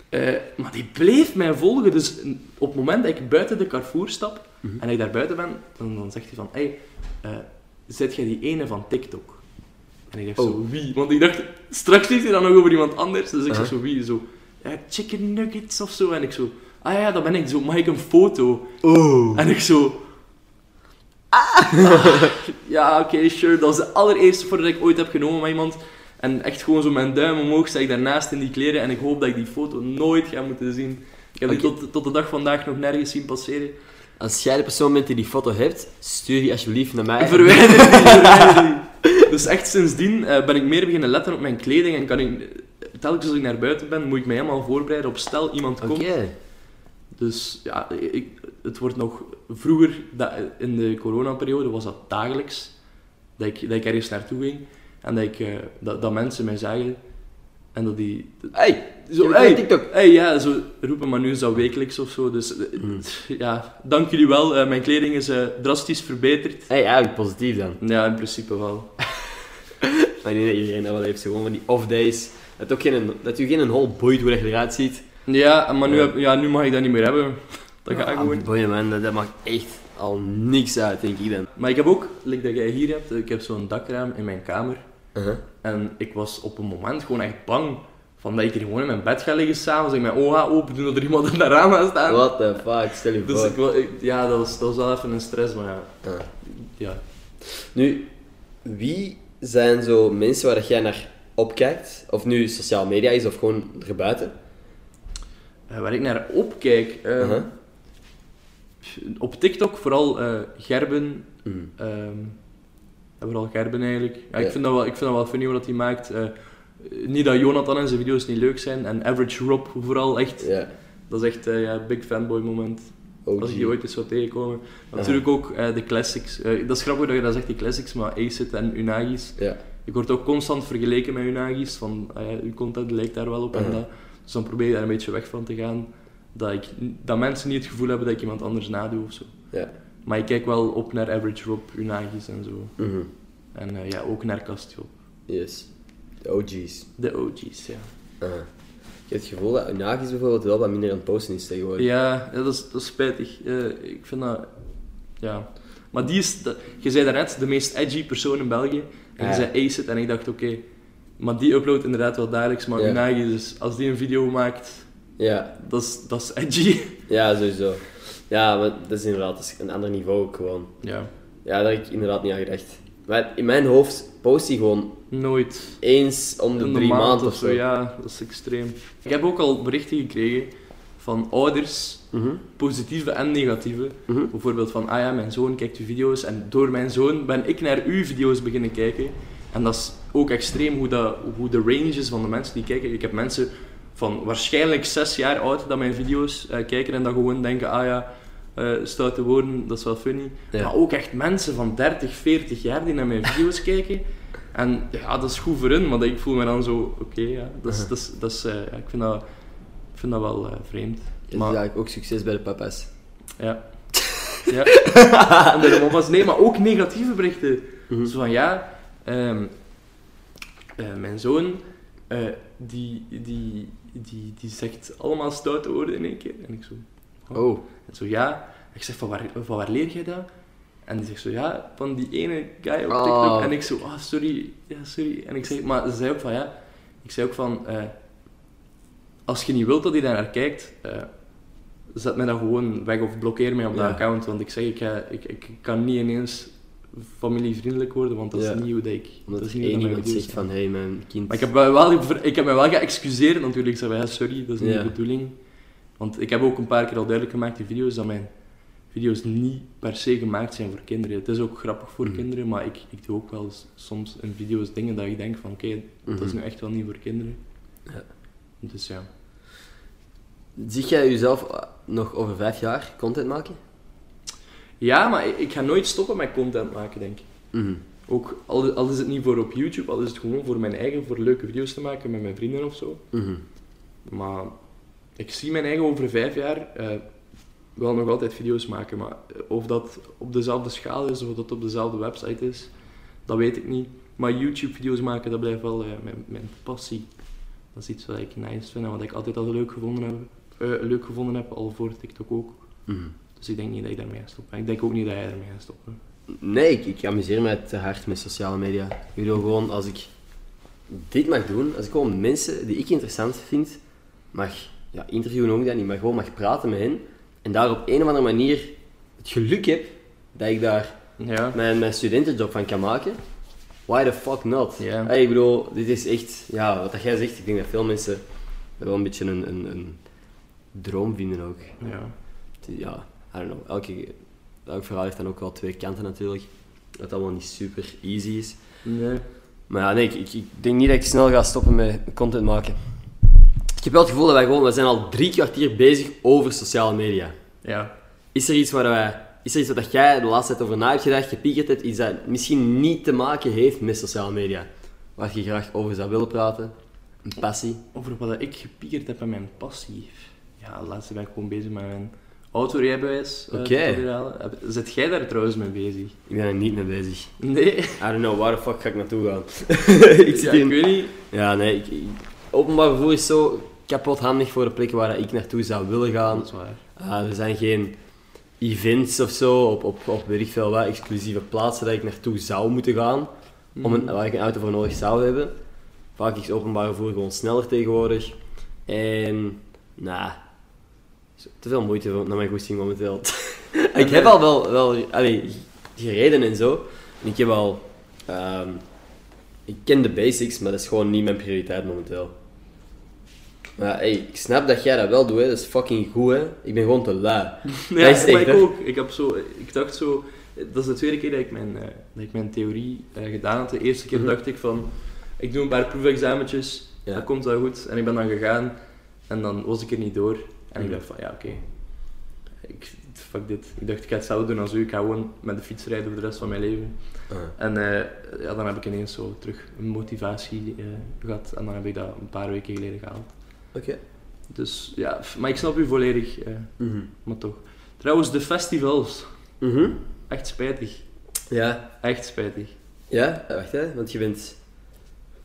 Eh, maar die bleef mij volgen. Dus op het moment dat ik buiten de Carrefour stap Mhm. en ik daar buiten ben, dan, dan zegt hij van, hey, eh zet jij die ene van TikTok? En ik dacht Oh. zo, wie? Want ik dacht, straks heeft hij dan nog over iemand anders. Dus ik zeg zo, wie? Zo, ja, chicken nuggets of zo. En ik zo, ah ja, dat ben ik. Zo, mag ik een foto? Oh. En ik zo... Ah, ja, oké, sure. Dat is de allereerste foto die ik ooit heb genomen met iemand. En echt gewoon zo mijn duim omhoog sta ik daarnaast in die kleren. En ik hoop dat ik die foto nooit ga moeten zien. Ik heb die tot, tot de dag vandaag nog nergens zien passeren. Als jij de persoon bent die die foto hebt, stuur die alsjeblieft naar mij. Verwijder die, verwijder die. Dus echt sindsdien eh, ben ik meer beginnen letten op mijn kleding. En kan ik, telkens als ik naar buiten ben, moet ik mij helemaal voorbereiden op stel iemand Oké. komt. Dus ja, ik, het wordt nog... Vroeger, dat, in de coronaperiode, was dat dagelijks. Dat ik, dat ik ergens naartoe ging. En dat, ik, eh, dat, dat mensen mij zagen. En dat die... Hey, Zo, hey, TikTok. hey, ja, zo roepen, maar nu is dat wekelijks of zo. Dus eh, Mm. ja, dank jullie wel. Eh, mijn kleding is eh, drastisch verbeterd. Hey, eigenlijk positief dan. Ja, in principe wel. Maar ik denk dat iedereen dat wel heeft, gewoon van die off-days. Dat, ook geen, dat je geen een hol boeit hoe dat je eruit ziet. Ja, maar nu, Ja. heb, ja, nu mag ik dat niet meer hebben. Dat ga ik gewoon. boeien, man, dat, dat maakt echt al niks uit, denk ik dan. Maar ik heb ook, like dat jij hier hebt, ik heb zo'n dakraam in mijn kamer. Uh-huh. En ik was op een moment gewoon echt bang. Van dat ik hier gewoon in mijn bed ga liggen s'avonds. Ik mijn ogen open doen dat er iemand in dat raam gaat staan. What the fuck, stel je Dus voor. ik, wil- ik- ja, dat was, dat was wel even een stress, maar ja. Ah. ja. Nu, wie zijn zo mensen waar jij naar opkijkt? Of nu sociale media is of gewoon erbuiten? Eh, waar ik naar opkijk. Uh-huh. Op TikTok vooral eh, Gerben. Mm. ehm, vooral Gerben eigenlijk. Ja, Ja. ik, vind dat wel, ik vind dat wel funny wat hij maakt. Eh, niet dat Jonathan en zijn video's niet leuk zijn. En Average Rob vooral echt. Ja. Dat is echt een ja, big fanboy moment. OG. Als ik die ooit eens zou tegenkomen. Natuurlijk ook eh, de classics. Eh, dat is grappig dat je dat zegt, die classics, maar Acid en Unagis. Ja. Ik word ook constant vergeleken met Unagis. Van, uw content lijkt daar wel op en dat. Dus dan probeer je daar een beetje weg van te gaan. Dat, ik, dat mensen niet het gevoel hebben dat ik iemand anders nadoe of zo. Ja. Maar ik kijk wel op naar Average Rob, Unagis en zo. Mhm. En eh, ja, ook naar Castiel. Yes. De OG's. De OG's, ja. Uh-huh. Je hebt het gevoel dat Unagis bijvoorbeeld wel wat minder aan het posten is tegenwoordig. Ja, ja, dat, is, dat is spijtig. Eh, ik vind dat... Ja. Maar die is... Je zei daarnet de meest edgy persoon in België. En je Ja. zei Acid en ik dacht, oké... maar die uploadt inderdaad wel dagelijks. Maar Ja. Unagi, dus als die een video maakt... Ja. Dat is, dat is edgy. Ja, sowieso. Ja, maar dat is inderdaad dat is een ander niveau ook gewoon. Ja. Ja, daar heb ik inderdaad niet aan gedacht. Maar in mijn hoofd post hij gewoon Nooit. eens om de drie maand maanden of zo. Ja, dat is extreem. Ik heb ook al berichten gekregen van ouders, Mhm. positieve en negatieve. Mhm. Bijvoorbeeld van, ah ja, mijn zoon kijkt uw video's en door mijn zoon ben ik naar uw video's beginnen kijken. En dat is ook extreem hoe, dat, hoe de range is van de mensen die kijken. Ik heb mensen van waarschijnlijk zes jaar oud dat mijn video's eh, kijken en dan gewoon denken, ah ja, eh stoute woorden, dat is wel funny. Ja. Maar ook echt mensen van 30, 40 jaar die naar mijn video's kijken. En ja, dat is goed voor hun, maar ik voel me dan zo, oké, ja, dat is, dat is, dat is, eh, ja, ik, vind dat, ik vind dat wel eh, vreemd. Maar- eigenlijk ook succes bij de papa's. ja. ja. en de mama's, nee, maar ook negatieve berichten. Mhm. Zo van, ja, ehm, eh, mijn zoon, die, die, die, die zegt allemaal stoute woorden in één keer. En ik zo, Oh. en zo, ja. Ik zeg, van waar, van waar leer jij dat? En die zegt zo, ja, van die ene guy op TikTok. Oh. En ik zo, ah, sorry, ja, sorry. En ik zeg, maar ze zei ook van, ja, ik zei ook van, eh, als je niet wilt dat hij daar naar kijkt, eh, zet mij dan gewoon weg of blokkeer mij op dat Ja. account. Want ik zeg, ik, ga, ik, ik kan niet ineens familievriendelijk worden, want dat Ja. is niet hoe dat ik... Omdat dat is niet één iemand zegt van, hé hey, mijn kind... Maar ik heb, me wel, ik heb wel geëxcuseerd natuurlijk. Ik zei, ja, sorry, dat is niet Ja. de bedoeling. Want ik heb ook een paar keer al duidelijk gemaakt in video's dat mijn video's niet per se gemaakt zijn voor kinderen. Het is ook grappig voor Mhm. kinderen, maar ik, ik doe ook wel soms in video's dingen dat ik denk van oké, dat is Mhm. nu echt wel niet voor kinderen. Ja. Dus ja. Zie jij jezelf eh, nog over vijf jaar content maken? Ja, maar ik, ik ga nooit stoppen met content maken, denk ik. Mhm. Ook al, al is het niet voor op YouTube, al is het gewoon voor mijn eigen, voor leuke video's te maken met mijn vrienden of zo. Maar ik zie mijn eigen over vijf jaar eh, wel nog altijd video's maken. Maar of dat op dezelfde schaal is of dat op dezelfde website is, dat weet ik niet. Maar YouTube-video's maken, dat blijft wel eh, mijn, mijn passie. Dat is iets wat ik nice vind en wat ik altijd al leuk gevonden heb. eh, leuk gevonden heb, al voor TikTok ook. Mhm. Dus ik denk niet dat ik daarmee ga stoppen. Ik denk ook niet dat jij ermee gaat stoppen. Nee, ik, ik amuseer me te hard met sociale media. Ik bedoel gewoon, als ik dit mag doen, als ik gewoon mensen die ik interessant vind, mag ja, interviewen ook dat niet, maar gewoon mag praten met hen en daar op een of andere manier het geluk heb dat ik daar Ja. mijn, mijn studentenjob van kan maken, why the fuck not? Hey, ik bedoel, dit is echt, ja, wat dat jij zegt, ik denk dat veel mensen wel een beetje een, een, een droom vinden ook. Ja. Ja, I don't know, elke, elk verhaal heeft dan ook wel twee kanten natuurlijk, dat allemaal niet super easy is. Nee. Maar ja, nee, ik, ik, ik denk niet dat ik snel ga stoppen met content maken. Ik heb wel het gevoel dat wij gewoon, we zijn al drie kwartier bezig over sociale media. Ja. Is er iets waar wij, is er iets wat jij de laatste tijd over na hebt gedacht, gepiekerd hebt, iets dat misschien niet te maken heeft met sociale media? Waar je graag over zou willen praten? Een passie? Over wat ik gepiekerd heb aan mijn passie. Ja, laatst ben ik gewoon bezig met mijn autorijbewijs. eh, Oké. Zit jij daar trouwens mee bezig? Ik ben er niet mee bezig. Nee. I don't know, waar de fuck ga ik naartoe gaan? ik zit Ja, in- ik weet niet. Ja, nee, ik, ik- openbaar vervoer is zo kapot handig voor de plekken waar ik naartoe zou willen gaan. Ah, er zijn geen events of zo op, op, op weet ik veel wat, exclusieve plaatsen dat ik naartoe zou moeten gaan, om een, waar ik een auto voor nodig zou hebben. Vaak is openbaar vervoer gewoon sneller tegenwoordig. En, nou, te veel moeite naar mijn goesting momenteel. ik heb al wel, wel allee, gereden en zo. En ik heb al, ehm, ik ken de basics, maar dat is gewoon niet mijn prioriteit momenteel. Maar hey, ik snap dat jij dat wel doet, hè. dat is fucking goed. Hè. Ik ben gewoon te lui. Ja, Dat maar ik ook. Ik, heb zo, ik dacht zo... Dat is de tweede keer dat ik mijn, eh, dat ik mijn theorie eh, gedaan had. De eerste keer Mhm. dacht ik van... Ik doe een paar proefexamentjes, Ja. dat komt wel goed. En ik ben dan gegaan en dan was ik er niet door. En ik Mhm. dacht van, ja oké. Ik, fuck dit. Ik dacht, ik ga hetzelfde doen als u. Ik ga gewoon met de fiets rijden voor de rest van mijn leven. Ah. En eh, ja, dan heb ik ineens zo terug een motivatie eh, gehad. En dan heb ik dat een paar weken geleden gehaald. Oké. Dus ja, maar ik snap u volledig. eh, Mhm. maar toch. Trouwens, de festivals. Mhm. Echt spijtig. Ja. Echt spijtig. Ja, eh, wacht hè, want je bent...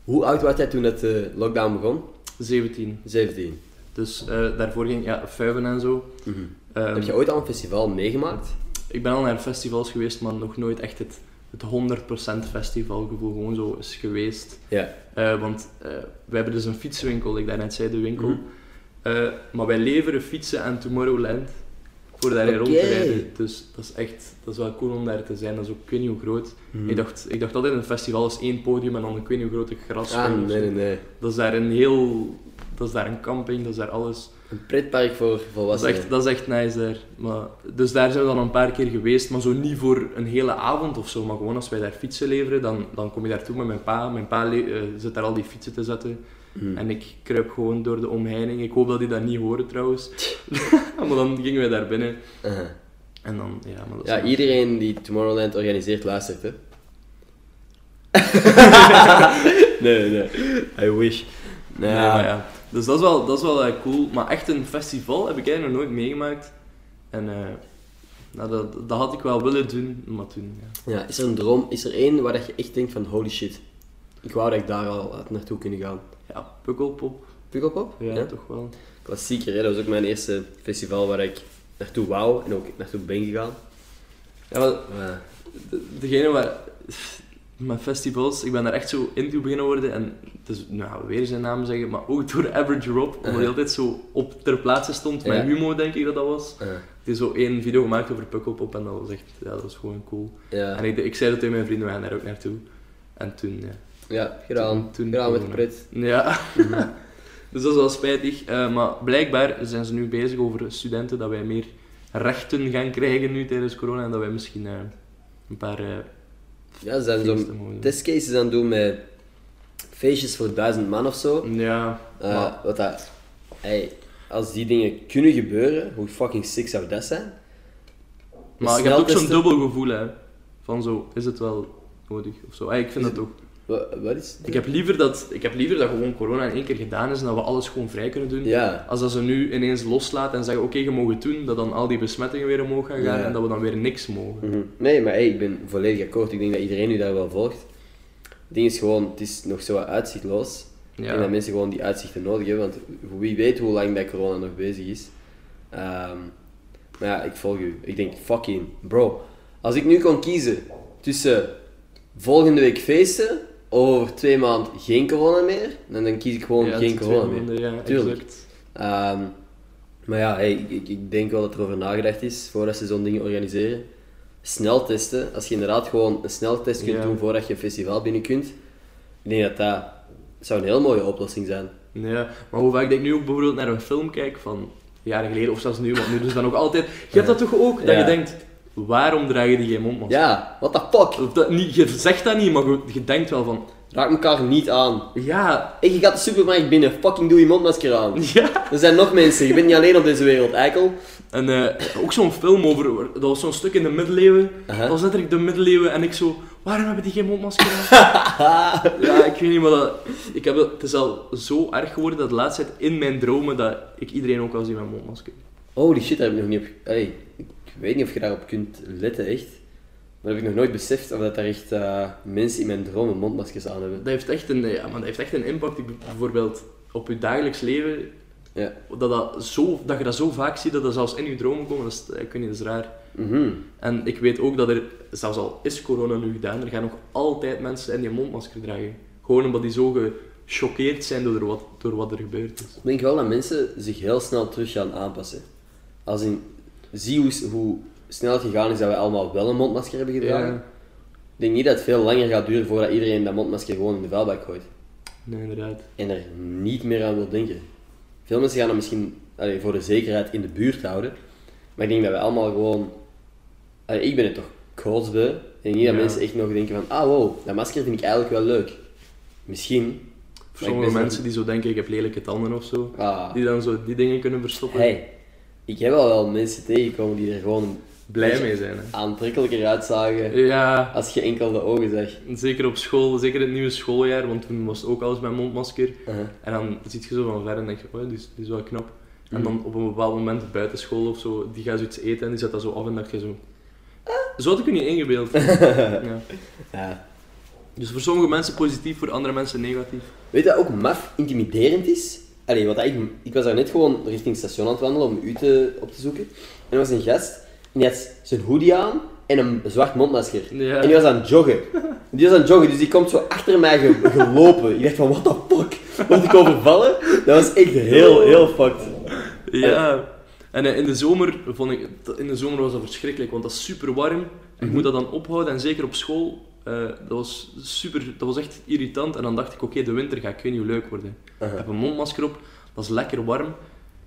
Hoe oud was jij toen dat de lockdown begon? 17. 17. Dus eh, daarvoor ging ik ja, fuiven en zo. Mhm. Ehm, Heb je ooit al een festival meegemaakt? Ik ben al naar festivals geweest, maar nog nooit echt het, het 100% festivalgevoel gewoon zo is geweest. Ja. Eh, want eh, we hebben dus een fietswinkel, ik daarnet zei de winkel. Mhm. Eh, maar wij leveren fietsen aan Tomorrowland voor daarin rond te rijden. Dus dat is echt dat is wel cool om daar te zijn. Dat is ook, ik weet niet hoe groot. Mhm. Ik, dacht, ik dacht altijd een festival is één podium en dan ik weet niet hoe groot een gras. Ah, nee, nee, nee. Dat is daar een heel... Dat is daar een camping, dat is daar alles. Een pretpark voor Dat is volwassenen. echt, dat is echt nice daar. Maar, dus daar zijn we dan een paar keer geweest, maar zo niet voor een hele avond of zo. Maar gewoon als wij daar fietsen leveren, dan, dan kom je daartoe met mijn pa. Mijn pa eh, zit daar al die fietsen te zetten. Mhm. En ik kruip gewoon door de omheining. Ik hoop dat die dat niet horen trouwens. maar dan gingen wij daar binnen. Aha. En dan, ja, maar dat Ja, iedereen die Tomorrowland organiseert luistert, hè. nee, nee. I wish. Nou, Nee, maar ja. Dus dat is wel, dat is wel eh, cool. Maar echt een festival heb ik eigenlijk nog nooit meegemaakt. En eh, nou, dat, dat had ik wel willen doen, maar toen, ja. Ja, is er een droom, is er één waar dat je echt denkt van holy shit, ik wou dat ik daar al had naartoe kunnen gaan. Ja, Pukkelpop. Pukkelpop? Ja, toch wel. Klassieker, hè? dat was ook mijn eerste festival waar ik naartoe wou en ook naartoe ben gegaan. Ja, maar de- degene waar... Met festivals, ik ben daar echt zo into beginnen worden. En het is, nou, weer zijn naam zeggen, maar ook door Average Rob. Omdat hij altijd zo op ter plaatse stond. Met. Humo, denk ik dat dat was. Die heeft zo één video gemaakt over Pukkelpop en dat was echt... Ja, dat was gewoon cool. En ik, ik zei dat tegen mijn vrienden, we gaan daar ook naartoe. En toen, ja... ja, gedaan. Toen- gedaan met pret. Ja. dus dat is wel spijtig. Eh, maar blijkbaar zijn ze nu bezig over studenten dat wij meer rechten gaan krijgen nu tijdens corona. En dat wij misschien eh, een paar... eh, Ja, ze zijn zo'n testcases aan het doen met feestjes voor duizend man of zo. Ja, maar- wat dat, hey, als die dingen kunnen gebeuren, hoe fucking sick zou dat zijn? maar ik heb ook zo'n dubbel gevoel, hè. Van zo, is het wel nodig of zo. Eh, ik vind Is dat ook. Wat, wat is Ik heb, liever dat, ik heb liever dat gewoon corona in één keer gedaan is en dat we alles gewoon vrij kunnen doen. Ja, Als dat ze nu ineens loslaten en zeggen, oké, je mag het doen, dat dan al die besmettingen weer omhoog gaan gaan Ja. en dat we dan weer niks mogen. Mhm. Nee, maar hey, ik ben volledig akkoord. Ik denk dat iedereen nu daar wel volgt. Het ding is gewoon, het is nog zo wat uitzichtloos. Ik denk dat mensen gewoon die uitzichten nodig hebben, want wie weet hoe lang dat corona nog bezig is. Ehm, maar ja, ik volg u. Ik denk, fucking, bro. Als ik nu kon kiezen tussen volgende week feesten, over twee maanden geen corona meer, dan, dan kies ik gewoon Ja, geen corona meer. Ja, Tuurlijk. Ehm, maar ja, hey, ik, ik denk wel dat er over nagedacht is voordat ze zo'n dingen organiseren. Sneltesten, als je inderdaad gewoon een sneltest kunt Ja. doen voordat je een festival binnen kunt, ik denk dat dat zou een heel mooie oplossing zijn. Ja, maar hoe vaak ik nu ook bijvoorbeeld naar een film kijk van jaren geleden, of zelfs nu, want nu dus dan ook altijd... Je hebt dat toch ook, dat je denkt, waarom draag je die geen mondmasker? Ja, what the fuck? Of dat, niet, je zegt dat niet, maar je, je denkt wel van, Raak elkaar niet aan. Ja, Hey, je gaat de supermarkt binnen, fucking doe je mondmasker aan. ja. Er zijn nog mensen, je bent niet alleen op deze wereld, eikel. En eh, ook zo'n film over, dat was zo'n stuk in de middeleeuwen. Aha. Dat was letterlijk de middeleeuwen en ik zo, waarom hebben die geen mondmasker aan? ja, ik weet niet, maar dat, ik heb het, is al zo erg geworden dat de laatste tijd in mijn dromen dat ik iedereen ook al zie met mondmasker. Holy shit, daar heb ik nog niet op... Hey, ik weet niet of je daarop kunt letten, echt. Maar heb ik nog nooit beseft of dat daar echt eh, mensen in mijn dromen mondmaskers aan hebben. Dat heeft echt een, ja, maar dat heeft echt een impact, bijvoorbeeld op je dagelijks leven, Ja. dat, dat, zo, dat je dat zo vaak ziet dat dat zelfs in je dromen komt, dat is, ik weet niet, dat is raar. Mhm. En ik weet ook dat er, zelfs al is corona nu gedaan, er gaan nog altijd mensen zijn die mondmasker dragen. Gewoon omdat die zo gechoqueerd zijn door wat, door wat er gebeurd is. Ik denk wel dat mensen zich heel snel terug gaan aanpassen. Als in, zie hoe, hoe snel het gegaan is dat we allemaal wel een mondmasker hebben gedragen. Ja. Ik denk niet dat het veel langer gaat duren voordat iedereen dat mondmasker gewoon in de vuilbak gooit. Nee, inderdaad. En er niet meer aan wil denken. Veel mensen gaan dat misschien allee, voor de zekerheid in de buurt houden. Maar ik denk dat we allemaal gewoon... allee, ik ben het toch kotsbeu. Ik denk niet dat Ja. mensen echt nog denken van... Ah, wow, dat masker vind ik eigenlijk wel leuk. Misschien. Voor sommige mensen die zo denken, ik heb lelijke tanden of zo, Ah, die dan zo die dingen kunnen verstoppen, hey. Ik heb al wel mensen tegengekomen die er gewoon blij mee zijn. Hè. aantrekkelijker uitzagen Ja, als je enkel de ogen zag. zeker op school, zeker het nieuwe schooljaar, want toen was ook alles met mondmasker. Uh-huh. En dan zie je zo van ver en denk je, oh, die is, wel knap. En Mhm. dan op een bepaald moment buiten school of zo, die gaat zoiets eten en die zet dat zo af en dacht je zo... Zo had ik je niet ingebeeld. ja. Ja. Dus voor sommige mensen positief, voor andere mensen negatief. Weet je wat ook maf intimiderend is? Allee, wat ik, ik was daar net gewoon richting het station aan het wandelen om u te, op te zoeken. En er was een gast, en die had zijn hoodie aan en een zwart mondmasker. Ja. En die was aan het joggen. Die was aan het joggen, dus die komt zo achter mij ge- gelopen. Ik dacht van, what the fuck? Word ik overvallen? Dat was echt heel, heel fucked. Ja. En eh, in de zomer vond ik, in de zomer was dat verschrikkelijk, want dat is super warm. En je moet dat dan ophouden en zeker op school, eh, dat was super, dat was echt irritant. En dan dacht ik, oké, de winter gaat ik weet niet hoe leuk worden. Ik heb een mondmasker op, dat is lekker warm.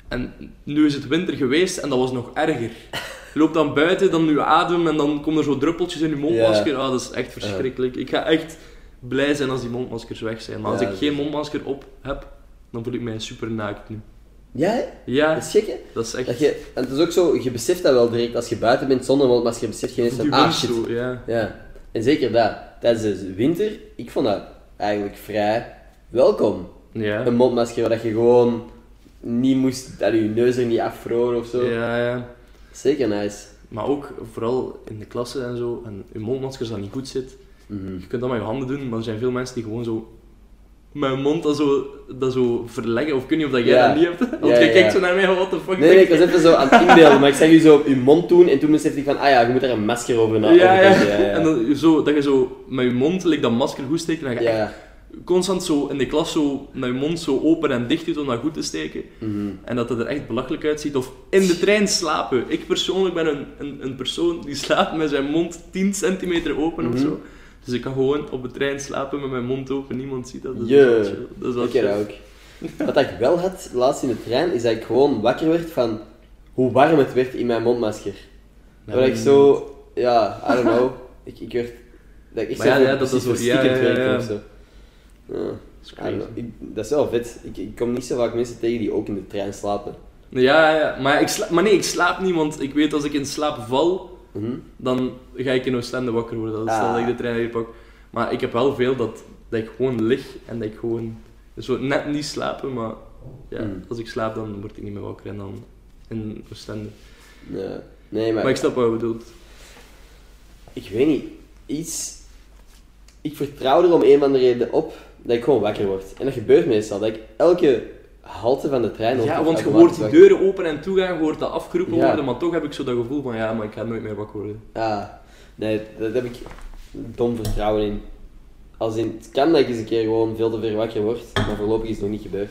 En nu is het winter geweest en dat was nog erger. Je loopt dan buiten, dan je adem en dan komen er zo druppeltjes in je mondmasker. Ah, dat is echt verschrikkelijk. Ik ga echt blij zijn als die mondmaskers weg zijn. Maar als Ja, ik geen mondmasker op heb, dan voel ik mij super naakt nu. Ja, hè? Ja, dat is gek, hè? dat is echt... Dat je, en het is ook zo, je beseft dat wel direct als je buiten bent zonder mondmasker, besef je ineens van, ah shit. zo, ja. Ja, en zeker dat. Tijdens de winter, ik vond dat eigenlijk vrij welkom. Ja. Een mondmasker waar je gewoon niet moest, dat je neus er niet afvroor of zo. Ja, ja. Zeker nice. Maar ook vooral in de klasse en zo, en je mondmasker als dat niet goed zit, Mhm. je kunt dat met je handen doen, maar er zijn veel mensen die gewoon zo hun mond dat zo, dat zo verleggen. Of ik weet niet of dat jij Ja. dat niet hebt. Want Ja, ja, kijkt zo naar mij, what the fuck. Nee, nee, ik was even zo aan het inbeelden, maar ik zag u zo op je mond doen en toen besefte ik van, ah ja, je moet daar een masker over na. ja, ja. ja. En dan, zo, dat je zo met je mond like, dat masker goed steekt en dat je echt constant zo in de klas zo met je mond zo open en dicht doet om dat goed te steken. Mhm. En dat het er echt belachelijk uitziet. Of in de trein slapen. Ik persoonlijk ben een, een, een persoon die slaapt met zijn mond 10 centimeter open of Mhm. zo. Dus ik kan gewoon op de trein slapen met mijn mond open. Niemand ziet dat. Dus dat is wel chill. Dat is wel Ik ook. Wat ik wel had laatst in de trein, is dat ik gewoon wakker werd van hoe warm het werd in mijn mondmasker. Dat ik zo, ja, I don't know. ik, ik werd, dat ik echt Maar zo ja, dat is zo- ja, ja, ja, of zo. Ja. Dat is. Ik- dat wel vet. Ik, ik kom niet zo vaak mensen tegen die ook in de trein slapen. Ja, ja. Maar, ik sla- maar nee, ik slaap niet, want ik weet als ik in slaap val, Mhm. dan ga ik in Oostende wakker worden. Dat is Ah. dat ik de trein weer pak. Maar ik heb wel veel dat, dat ik gewoon lig en dat ik gewoon zo net niet slapen, maar ja, Mm. als ik slaap dan word ik niet meer wakker en dan in Oostende. Ja. Nee, maar, Maar ik snap wat je bedoelt. ik weet niet. Iets... Ik vertrouw er om een of andere reden op dat ik gewoon wakker word. En dat gebeurt meestal. Dat ik elke halte van de trein... Ja, want je hoort die deuren open en toegaan, je hoort dat afgeroepen Ja. worden, maar toch heb ik zo dat gevoel van ja, maar ik ga nooit meer wakker worden. Ja, nee, daar heb ik dom vertrouwen in. Als in, het kan dat ik eens een keer gewoon veel te ver wakker word, maar voorlopig is het nog niet gebeurd.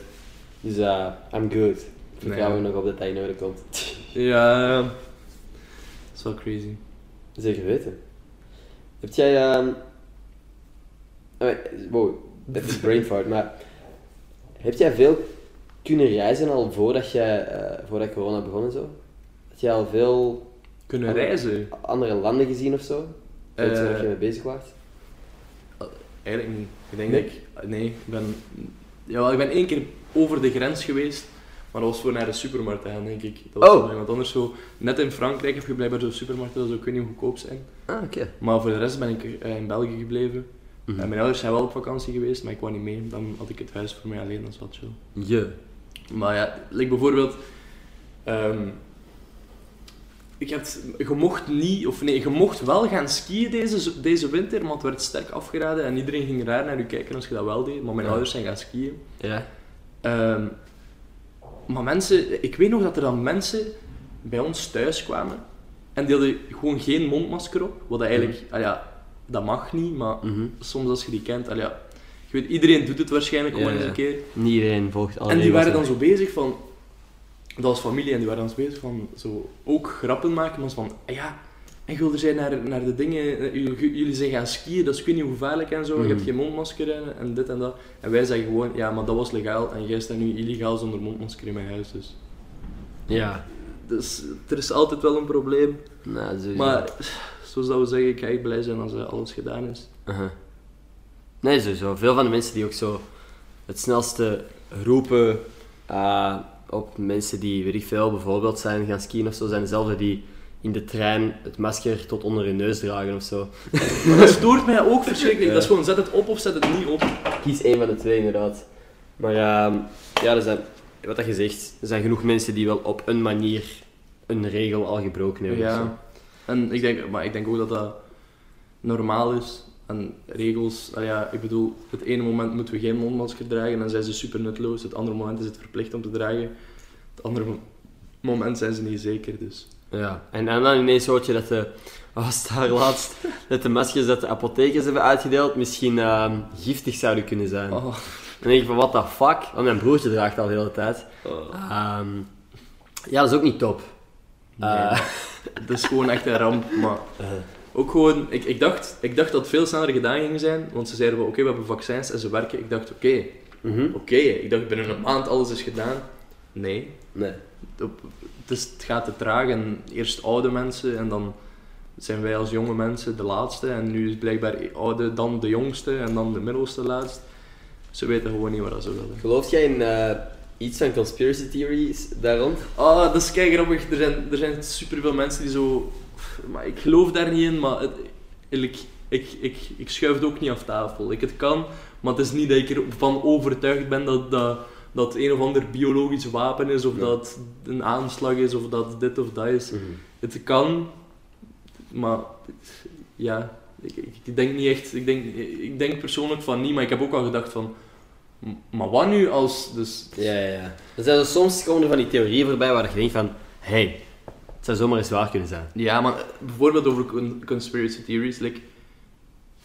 Dus uh, I'm good. Ik vertrouw Nee. er nog op dat dat in orde komt. Ja, dat is wel crazy. Zeker weten. Heb jij... oh, wow, even brain fart, maar... Heb jij veel kunnen reizen al voordat, jij, eh, voordat corona begon en zo? Heb jij al veel Kunnen reizen? andere landen gezien of zo? Eh, je mee bezig was? Eigenlijk niet. Ik denk Nee? dat ik... Nee, ik ben... Ja, ik ben één keer over de grens geweest, maar dat was voor naar de supermarkt te gaan, denk ik. Dat was Oh. Want anders zo... Net in Frankrijk heb je blijkbaar zo'n supermarkten dat weet niet goedkoop zijn. Ah, oké. Maar voor de rest ben ik eh, in België gebleven. En mijn ouders zijn wel op vakantie geweest, maar ik kwam niet mee. Dan had ik het huis voor mij alleen, dat is wat chill. Je. Maar ja, like bijvoorbeeld... ehm, ik heb, je mocht niet, of nee, je mocht wel gaan skiën deze, deze winter, maar het werd sterk afgeraden en iedereen ging raar naar je kijken als je dat wel deed. Maar mijn Ja. ouders zijn gaan skiën. Ja. Ehm, maar mensen, ik weet nog dat er dan mensen bij ons thuis kwamen en die hadden gewoon geen mondmasker op. Wat eigenlijk, ah ja, dat mag niet, maar Mhm. soms als je die kent, ah ja, weet, iedereen doet het waarschijnlijk Ja, eens een keer. Niet iedereen volgt alle En die waren dan zo bezig van, dat was familie en die waren dan zo bezig van, zo ook grappen maken, maar van, ah ja, en jullie zijn naar, naar de dingen, eh, jullie, zijn gaan skiën, dat is ik weet niet hoe gevaarlijk en zo, je hebt Mhm. geen mondmasker en, en dit en dat. En wij zeggen gewoon, ja, maar dat was legaal en jij staat nu illegaal zonder mondmasker in mijn huis, dus. Ja. Dus er is altijd wel een probleem. Nou. Maar zoals dat we zeggen, ik ga echt blij zijn als eh, alles gedaan is. Uh-huh. Nee, sowieso. Veel van de mensen die ook zo het snelste roepen eh, op mensen die, weet ik veel, bijvoorbeeld zijn gaan skiën of zo, zijn dezelfde die in de trein het masker tot onder hun neus dragen of zo. Maar dat stoort mij ook verschrikkelijk. Ja. Dat is gewoon, zet het op of zet het niet op. Kies één van de twee, inderdaad. Maar ehm, ja, er zijn, wat dat je zegt, er zijn genoeg mensen die wel op een manier een regel al gebroken hebben. of zo. Ja. En ik denk, maar ik denk ook dat dat normaal is. En regels, ja, ik bedoel, het ene moment moeten we geen mondmasker dragen en dan zijn ze super nutteloos. Het andere moment is het verplicht om te dragen. Het andere mo- moment zijn ze niet zeker, dus. Ja, en, en dan ineens hoort je dat de, was daar laatst, dat de maskers dat de apothekers hebben uitgedeeld misschien ehm, giftig zouden kunnen zijn. Oh. Dan denk ik van, what the fuck? Want mijn broertje draagt al de hele tijd. Ehm, ja, dat is ook niet top. Nee, Eh. dat is gewoon echt een ramp, maar... Ook gewoon, ik, ik, dacht, ik dacht dat het veel sneller gedaan ging zijn, want ze zeiden oké, we hebben vaccins en ze werken. Ik dacht oké, Mhm. oké, ik dacht binnen een maand alles is gedaan. Nee, Nee. het, is, het gaat te traag en eerst oude mensen en dan zijn wij als jonge mensen de laatste en nu is blijkbaar oude dan de jongste en dan de middelste laatst. Ze weten gewoon niet wat ze willen. Geloof jij in eh, iets van conspiracy theories daar rond? Ah, dat is kei grappig. Er zijn, er zijn superveel mensen die zo... Maar ik geloof daar niet in, maar het, ik, ik, ik, ik schuif het ook niet af tafel. Ik, het kan, maar het is niet dat ik ervan overtuigd ben dat, dat, dat een of ander biologisch wapen is, of Ja. dat een aanslag is, of dat dit of dat is. Het kan, maar ja, ik, ik, denk niet echt. Ik denk, ik denk persoonlijk van niet, maar ik heb ook al gedacht van. Maar wat nu als. Dus, Ja, ja, ja. Er zijn zo soms komen er van die theorieën voorbij waar je denkt van, hey, het zou zomaar eens waar kunnen zijn. ja, maar bijvoorbeeld over con- conspiracy theories. Like,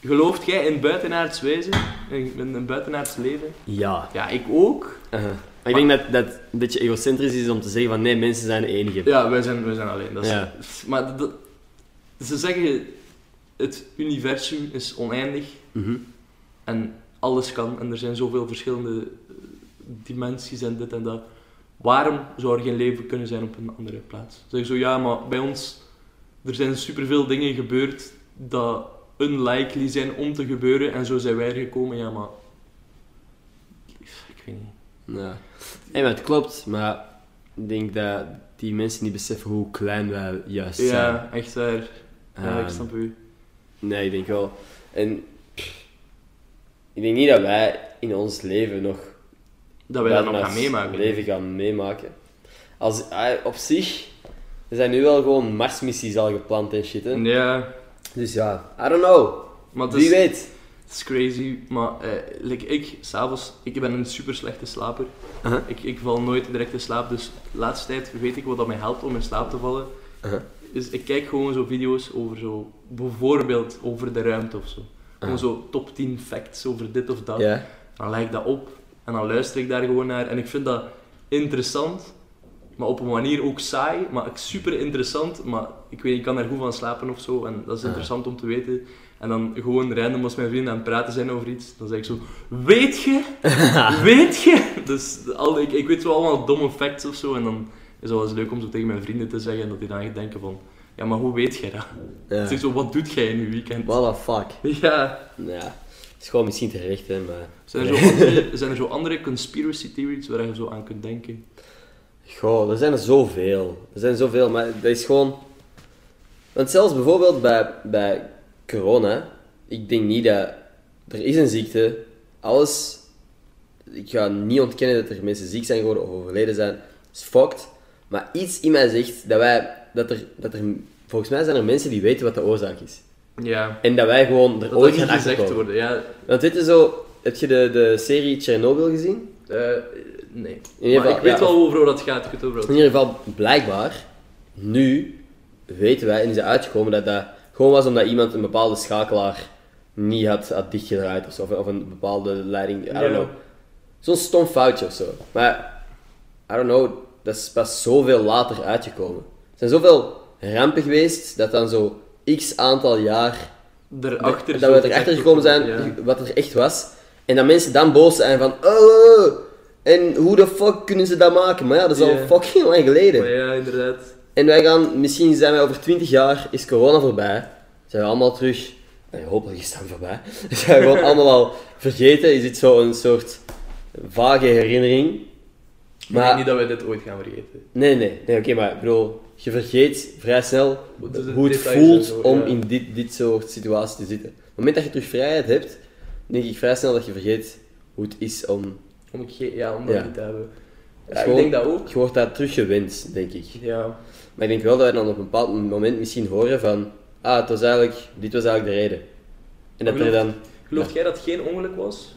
gelooft jij in buitenaards wezen? In, in een buitenaards leven? Ja. Ja, ik ook. Uh-huh. Maar ik denk dat dat een beetje egocentrisch is om te zeggen van, nee, mensen zijn de enige. Ja, wij zijn, wij zijn alleen. Dat is, Ja. Maar dat, ze zeggen, het universum is oneindig. Mhm. En alles kan en er zijn zoveel verschillende eh, dimensies en dit en dat. Waarom zou er geen leven kunnen zijn op een andere plaats? Zeg zo, ja, maar bij ons, er zijn superveel dingen gebeurd dat unlikely zijn om te gebeuren en zo zijn wij er gekomen, ja, maar... Ik weet niet. Ja. Nee, maar het klopt, maar ik denk dat die mensen niet beseffen hoe klein wij juist zijn. Ja, echt waar. Ja, ik Ehm, snap u. Nee, ik denk wel. En ik denk niet dat wij in ons leven nog Dat wij dat nog gaan meemaken. leven gaan meemaken. Als, ah, op zich, er zijn nu wel gewoon Marsmissies al gepland en shit. Hè? Ja, Dus ja, I don't know. maar Wie is, weet. het is crazy. Maar eh, like ik, s'avonds, ik ben een super slechte slaper. Uh-huh. Ik, ik val nooit direct in slaap, dus de laatste tijd weet ik wat dat mij helpt om in slaap te vallen. Uh-huh. Is, ik kijk gewoon zo video's over zo, bijvoorbeeld over de ruimte of zo. Gewoon Uh-huh. zo top 10 facts over dit of dat. Ja. Dan leg ik dat op en dan luister ik daar gewoon naar. En ik vind dat interessant, maar op een manier ook saai, maar super interessant. Maar ik weet, ik kan daar goed van slapen of zo. En dat is interessant om te weten. En dan gewoon random als mijn vrienden aan het praten zijn over iets, dan zeg ik zo, weet je? weet je? Dus al, ik, ik weet zo allemaal domme facts of zo. En dan is het wel eens leuk om zo tegen mijn vrienden te zeggen, en dat die dan echt denken van, ja, maar hoe weet jij dat? ja. Ik zeg zo, wat doet jij in je weekend? What the fuck. Ja, Ja. Is gewoon misschien terecht, hè, maar... Zijn er, zo andere, zijn er zo andere conspiracy theories waar je zo aan kunt denken? Goh, er zijn er zoveel. Er zijn zoveel, maar dat is gewoon... Want zelfs bijvoorbeeld bij, bij corona, ik denk niet dat... Er is een ziekte, alles... Ik ga niet ontkennen dat er mensen ziek zijn geworden of overleden zijn, is fucked. Maar iets in mij zegt dat wij... Dat er, dat er, volgens mij zijn er mensen die weten wat de oorzaak is. Ja. En dat wij gewoon er Dat ooit dat gaan gezegd worden, ja. Want weet je zo... Heb je de, de serie Chernobyl gezien? Eh, nee. In ieder maar geval, ik weet wel over het gaat. Ik over In ieder geval, blijkbaar, nu weten wij en is het uitgekomen dat dat gewoon was omdat iemand een bepaalde schakelaar niet had, had dichtgedraaid of zo, of, of een bepaalde leiding, I don't know. Zo'n stom foutje of zo. Maar, I don't know, dat is pas zoveel later uitgekomen. Er zijn zoveel rampen geweest dat dan zo x aantal jaar Erachter dat we erachter gekomen zijn Ja. wat er echt was. En dat mensen dan boos zijn van, oh, en hoe de fuck kunnen ze dat maken? Maar ja, dat is al fucking lang geleden. Maar ja, inderdaad. En wij gaan, misschien zijn wij over 20 jaar, is corona voorbij. Zijn we allemaal terug, nee, hopelijk is het dan voorbij. Zijn we gewoon allemaal al vergeten. Is dit zo een soort vage herinnering? Maar ik denk niet dat we dit ooit gaan vergeten. nee, nee, nee, oké, maar ik bedoel, je vergeet vrij snel De- de hoe het voelt zo, om ja. in dit, dit soort situaties te zitten. Op het moment dat je terug vrijheid hebt, denk ik vrij snel dat je vergeet hoe het is om... Om, ja, om dat Ja. niet te hebben. Ja, ik denk dat ook. Je wordt daar terug gewend, denk ik. Ja. Maar ik denk wel dat we dan op een bepaald moment misschien horen van... Ah, het was eigenlijk, dit was eigenlijk de reden. En dat er Geloof- dan... Gelooft jij dat het geen ongeluk was?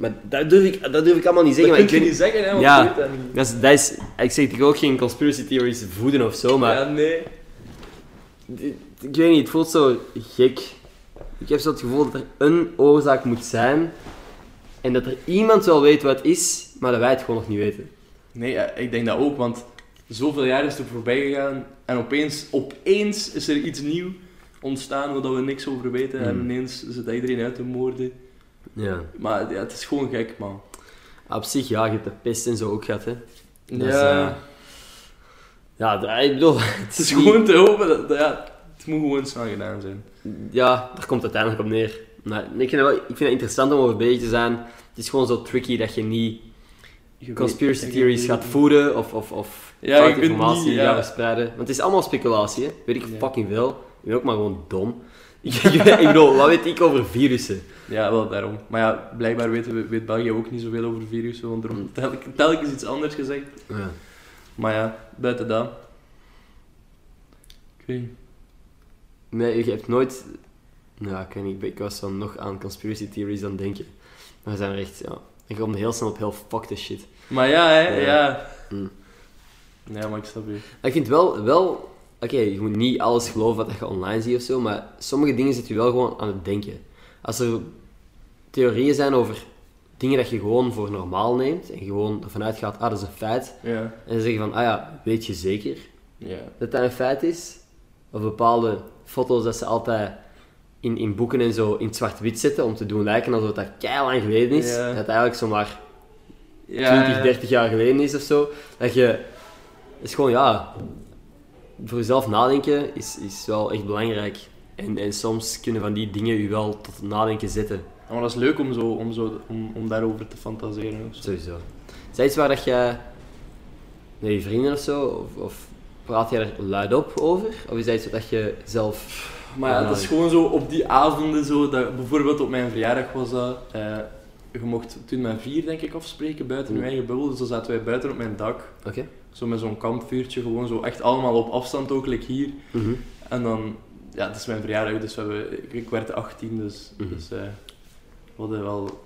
Maar dat durf ik, dat durf ik allemaal niet zeggen. dat maar kun je ik niet zeggen, hè? Want Ja. je weet dat niet. Dat is, dat is, ik zeg ik ook geen conspiracy theories voeden of zo, maar... Ja, nee. Ik weet niet, het voelt zo gek. Ik heb zo het gevoel dat er een oorzaak moet zijn. En dat er iemand wel weet wat het is, maar dat wij het gewoon nog niet weten. Nee, ik denk dat ook, want zoveel jaar is er voorbij gegaan en opeens, opeens is er iets nieuw ontstaan waar we niks over weten en Hmm. ineens zit iedereen uit te moorden. Ja. Maar ja, het is gewoon gek, man. Op zich, ja, je hebt de pest en zo ook gehad, hè. Dat is, ja, eh, Ja, ik bedoel... het is niet- gewoon te hopen dat, ja, het moet gewoon snel gedaan zijn. Ja, daar komt het uiteindelijk op neer. Maar ik vind, het wel, ik vind het interessant om over bezig te zijn. Het is gewoon zo tricky dat je niet Je conspiracy weet- theories gaat voeden of, of, of Ja, informatie niet, ja. gaat verspreiden. Want het is allemaal speculatie, hè. Weet ik Ja. fucking veel. Ik ben ook maar gewoon dom. Ik bedoel, wat weet ik over virussen? Ja, wel daarom. Maar ja, blijkbaar weten we, weet België ook niet zoveel over virussen, want er wordt telk- telkens iets anders gezegd. Ja. Maar ja, buiten dat. Ik weet niet. Nee, je hebt nooit... Nou, ik weet niet, ik was dan nog aan conspiracy theories aan denken. Maar we zijn echt, ja... Ik kom heel snel op heel fucked shit. Maar ja, hè, Ja. ja. Mm. Ja, maar ik snap je. Ik vind wel, wel oké, je moet niet alles geloven wat je online ziet of zo, maar sommige dingen zet je wel gewoon aan het denken. Als er theorieën zijn over dingen dat je gewoon voor normaal neemt en gewoon ervan uitgaat, ah, dat is een feit, Ja. en dan zeg je van, ah ja, weet je zeker Ja. dat dat een feit is? Of bepaalde foto's dat ze altijd in, in boeken en zo in het zwart-wit zetten om te doen lijken alsof dat lang geleden is, dat het eigenlijk zomaar Ja, 20, 30 jaar geleden is of zo. Dat je... Is gewoon, ja... Voor jezelf nadenken is, is wel echt belangrijk. En, en soms kunnen van die dingen je wel tot nadenken zetten. Ja, maar dat is leuk om, zo, om, zo, om, om daarover te fantaseren. Of zo. Sowieso. Is dat iets waar dat je... Met je vrienden of zo... Of, of praat je er luidop over? Of is dat iets wat je zelf... Maar ja, dat is gewoon zo op die avonden zo, dat, bijvoorbeeld op mijn verjaardag was dat, eh, je mocht toen met vier denk ik afspreken buiten je Mm. eigen bubbel, dus dan zaten wij buiten op mijn dak, zo met zo'n kampvuurtje, gewoon zo echt allemaal op afstand ook, like hier. Mhm. En dan, ja, het is mijn verjaardag, dus we hebben, ik, werd 18, dus, Mhm. dus eh, we hadden wel,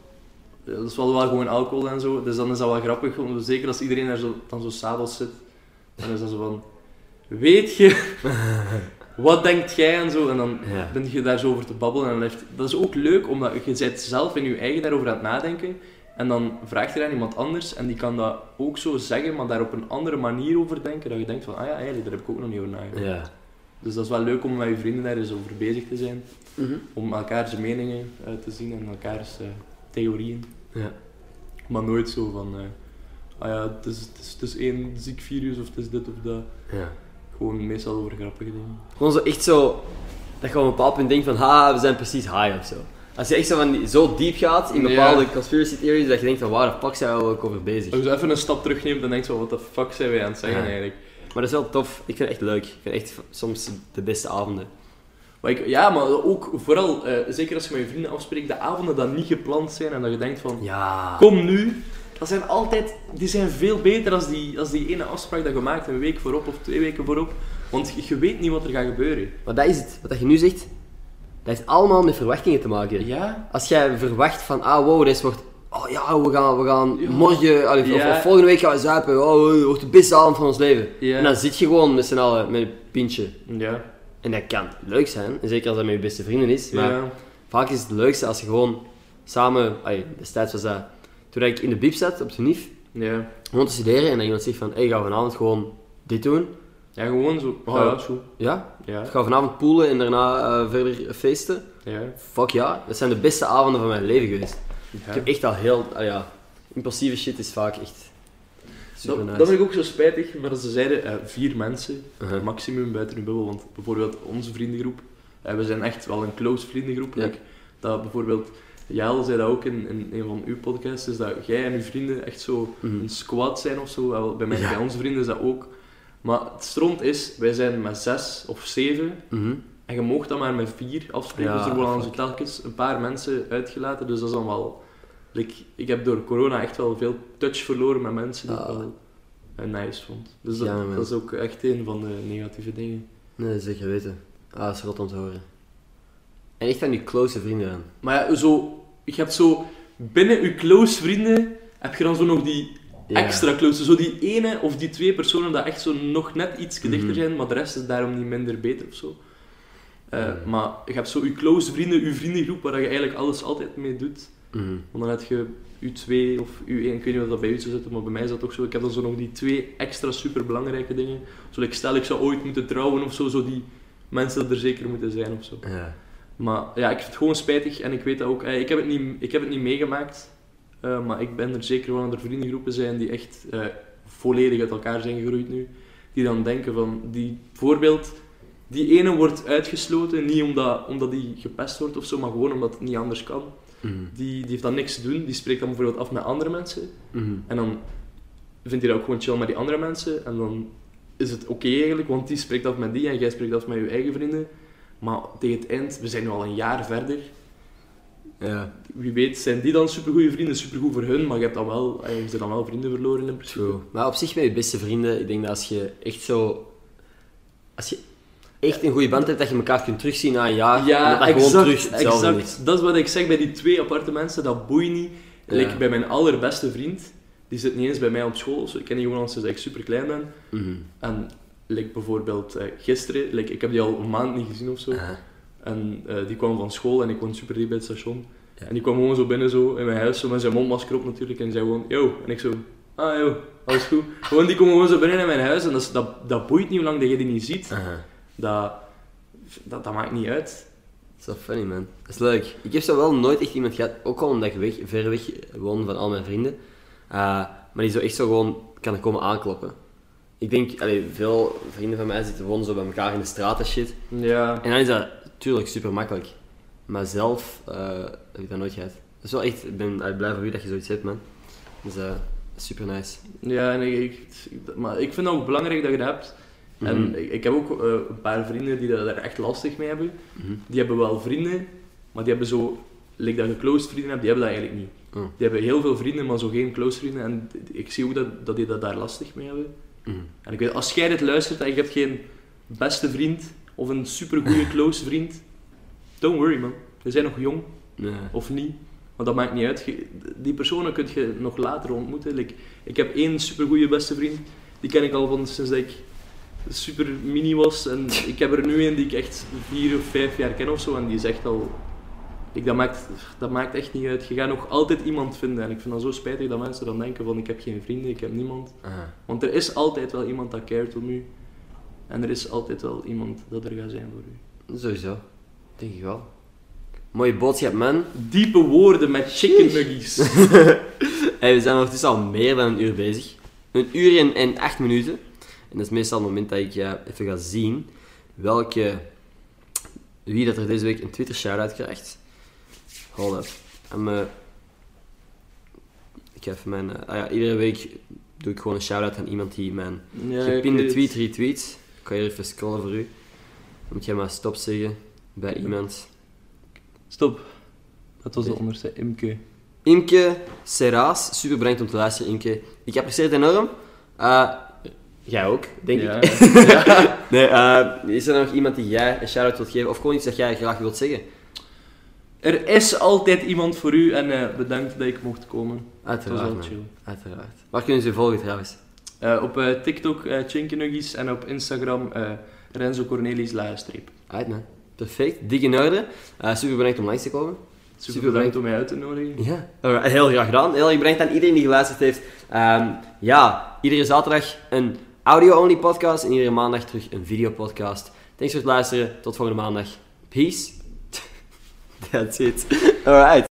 ja, dat is wel, gewoon alcohol en zo, dus dan is dat wel grappig, want zeker als iedereen daar zo, dan zo s'avonds zit, dan is dat zo van, weet je, wat denkt jij en zo, en dan Ja. ben je daar zo over te babbelen. En heeft, dat is ook leuk, omdat je bent zelf in je eigen daarover aan het nadenken. En dan vraagt er aan iemand anders en die kan dat ook zo zeggen, maar daar op een andere manier over denken. Dat je denkt van, ah ja, eigenlijk, daar heb ik ook nog niet over nagedacht. Ja. Dus dat is wel leuk om met je vrienden daar eens over bezig te zijn. Mhm. Om elkaars meningen eh, te zien en elkaars eh, theorieën. Ja. Maar nooit zo van, eh, ah ja, het is, het, is, het is één ziek virus of het is dit of dat. Ja. Gewoon meestal over grappige dingen. Gewoon zo echt zo... Dat je op een bepaald punt denkt van... Ha, we zijn precies high of zo. Als je echt zo, van die, zo diep gaat in Ja. bepaalde conspiracy theories, dat je denkt van waar de fuck zijn we ook over bezig? Als je even een stap terugneemt, dan denk je zo, wat de fuck zijn wij aan het zeggen Ja. eigenlijk? Maar dat is wel tof. Ik vind het echt leuk. Ik vind echt soms de beste avonden. Maar ik, ja, maar ook vooral, eh, zeker als je met je vrienden afspreekt, de avonden dat niet gepland zijn en dat je denkt van, Ja. kom nu. Dat zijn altijd, die zijn veel beter als die, als die ene afspraak dat je maakt een week voorop of twee weken voorop. Want je, je weet niet wat er gaat gebeuren. Maar dat is het. Wat je nu zegt, dat heeft allemaal met verwachtingen te maken. Ja? Als jij verwacht van, ah wow, dit wordt... Oh ja, we gaan, we gaan Ja. morgen, allee, of- Ja. of volgende week gaan we zuipen. Oh, het wordt de beste avond van ons leven. Ja. En dan zit je gewoon met z'n allen met een pintje. Ja. En dat kan leuk zijn. Zeker als dat met je beste vrienden is. Maar ja. vaak is het leukste als je gewoon samen... Allee, destijds was dat... Toen ik in de biep zat, op de NIF, Ja. gewoon te studeren. En dan iemand zegt van, hey, gaan we vanavond gewoon dit doen? Ja, gewoon zo. Oh, Ja. zo. Ja? Ja. Ik ga vanavond poelen en daarna eh, verder feesten. Ja. Fuck ja, dat zijn de beste avonden van mijn leven geweest. Ik heb echt al heel... ah ja, impulsieve shit is vaak echt Dat, nice. dat vind ik ook zo spijtig, maar ze zeiden eh, vier mensen, Uh-huh. maximum buiten uw bubbel. Want bijvoorbeeld onze vriendengroep, eh, we zijn echt wel een close vriendengroep. Ja. Like, dat bijvoorbeeld, Jael zei dat ook in, in een van uw podcasts, is dat jij en uw vrienden echt zo Mhm. een squad zijn of zo. Wel, bij, mij, Ja. bij onze vrienden is dat ook. Maar het stront is, wij zijn met zes of zeven Mhm. en je mocht dan maar met vier afspreken. Ja, dus er worden telkens een paar mensen uitgelaten. Dus dat is dan wel... like, ik heb door corona echt wel veel touch verloren met mensen die ik Ah. wel eh, nice vond. Dus dat, Ja, man. dat is ook echt een van de negatieve dingen. Nee, zeker weten. Ah, dat is rot om te horen. En echt aan die close vrienden aan. Maar ja, zo, je hebt zo... Binnen je close vrienden heb je dan zo nog die Ja. extra close. Zo die ene of die twee personen dat echt zo nog net iets dichter Mhm. zijn, maar de rest is daarom niet minder beter of zo. Eh. Maar je hebt zo je close vrienden, je vriendengroep, waar je eigenlijk alles altijd mee doet. Mhm. Want dan heb je U2 of U1, ik weet niet of dat bij u zou zitten, maar bij mij is dat ook zo. Ik heb dan zo nog die twee extra super belangrijke dingen. Zo, like, stel ik zou ooit moeten trouwen of zo, zo die mensen dat er zeker moeten zijn of zo. Ja. Maar ja, ik vind het gewoon spijtig en ik weet dat ook. eh, Ik heb het niet, ik heb het niet meegemaakt, eh, maar ik ben er zeker van dat er vriendengroepen zijn die echt eh, volledig uit elkaar zijn gegroeid nu. Die dan denken van, die bijvoorbeeld, die ene wordt uitgesloten, niet omdat, omdat die gepest wordt of zo, maar gewoon omdat het niet anders kan. Mhm. Die, die heeft dan niks te doen, die spreekt dan bijvoorbeeld af met andere mensen. Mhm. En dan vindt hij dat ook gewoon chill met die andere mensen. En dan is het oké eigenlijk, want die spreekt af met die en jij spreekt af met je eigen vrienden. Maar tegen het eind, we zijn nu al een jaar verder. Ja, Wie weet zijn die dan supergoeie vrienden, supergoed voor hun, maar je hebt dan wel, eh, je hebt dan wel vrienden verloren in principe. true. Maar op zich met je beste vrienden, ik denk dat als je echt zo... Als je echt een goede band hebt, dat je elkaar kunt terugzien na een jaar. en Ja, dat dat gewoon exact, terug exact. is. Dat is wat ik zeg bij die twee aparte mensen, dat boeit niet. Ja. Like bij mijn allerbeste vriend, die zit niet eens bij mij op school, ik ken die gewoon al sinds ik super klein ben. Mhm. En like bijvoorbeeld eh, gisteren, like, ik heb die al een maand niet gezien of zo. En eh, die kwam van school en ik woon super diep bij het station. Ja. En die kwam gewoon zo binnen zo in mijn huis, zo met zijn mondmasker op natuurlijk. En die zei gewoon, yo. En ik zo, ah yo, alles goed. gewoon, die komen gewoon zo binnen in mijn huis en dat, dat, dat boeit niet hoe lang dat je die niet ziet. Dat, dat, dat maakt niet uit. Dat is wel funny, man. Dat is leuk. Ik heb zo wel nooit echt iemand gehad, ook al omdat ik weg, ver weg woon van al mijn vrienden, eh, maar die zo echt zo gewoon kan komen aankloppen. Ik denk, allee, veel vrienden van mij zitten gewoon zo bij elkaar in de straat en shit. Ja. En dan is dat natuurlijk super makkelijk. Maar zelf eh, heb ik dat nooit gehad. Dat is wel echt, ik ben allee, blij voor u dat je zoiets hebt, man. Dus eh super nice. Ja, en ik, ik, maar ik vind het ook belangrijk dat je dat hebt. Mhm. En ik, ik heb ook eh, een paar vrienden die dat daar echt lastig mee hebben. Mhm. Die hebben wel vrienden, maar die hebben zo, like dat je close vrienden hebt, die hebben dat eigenlijk niet. Oh. Die hebben heel veel vrienden, maar zo geen close vrienden. En ik zie ook dat, dat die dat daar lastig mee hebben. Mhm. En ik weet, als jij dit luistert en je hebt geen beste vriend of een supergoeie close vriend, don't worry man. We zijn nog jong, Nee. of niet. Maar dat maakt niet uit. Je- Die personen kun je nog later ontmoeten. Like, ik heb één supergoeie beste vriend. Die ken ik al van sinds dat ik super mini was. En ik heb er nu een die ik echt vier of vijf jaar ken of zo. En die is echt al... Ik, dat, maakt, dat maakt echt niet uit. Je gaat nog altijd iemand vinden. En ik vind dat zo spijtig dat mensen dan denken van ik heb geen vrienden, ik heb niemand. Aha. Want er is altijd wel iemand dat cared om u. En er is altijd wel iemand dat er gaat zijn voor u. Sowieso. Denk ik wel. Mooie boodschap, man. Diepe woorden met chicken nuggies. Hey, we zijn ondertussen al meer dan een uur bezig. Een uur en, en acht minuten. En dat is meestal het moment dat ik even ga zien welke, wie dat er deze week een Twitter shout-out krijgt. Hold up. I'm, eh, ik even mijn... eh, ah ja, iedere week doe ik gewoon een shout-out aan iemand die mijn Ja, gepinde tweet retweet. Ik ga hier even scrollen voor u. Dan moet jij maar stop zeggen bij iemand. Stop. Dat was de onderste. Imke. Imke Serraas, super bedankt om te luisteren, Imke. Ik apprecieer het enorm. Eh, jij ook, denk ja. ik. Nee, eh, is er nog iemand die jij een shout-out wilt geven? Of gewoon iets dat jij graag wilt zeggen? Er is altijd iemand voor u en eh, bedankt dat ik mocht komen. Het was Uiteraard, chill. Uiteraard. Waar kunnen ze je volgen trouwens? Eh, op eh, TikTok uh, Chinkenuggies en op Instagram eh, Renzo Cornelis Laagstreep. Uit, man. Perfect. Dik in orde. Eh, super bedankt om langs te komen. Super, Super bedankt om mij uit te nodigen. Ja. Alright, heel graag gedaan. Heel erg bedankt aan iedereen die geluisterd heeft. Ehm, ja, iedere zaterdag een audio-only podcast en iedere maandag terug een videopodcast. Thanks voor het luisteren. Tot volgende maandag. Peace. That's it. Alright.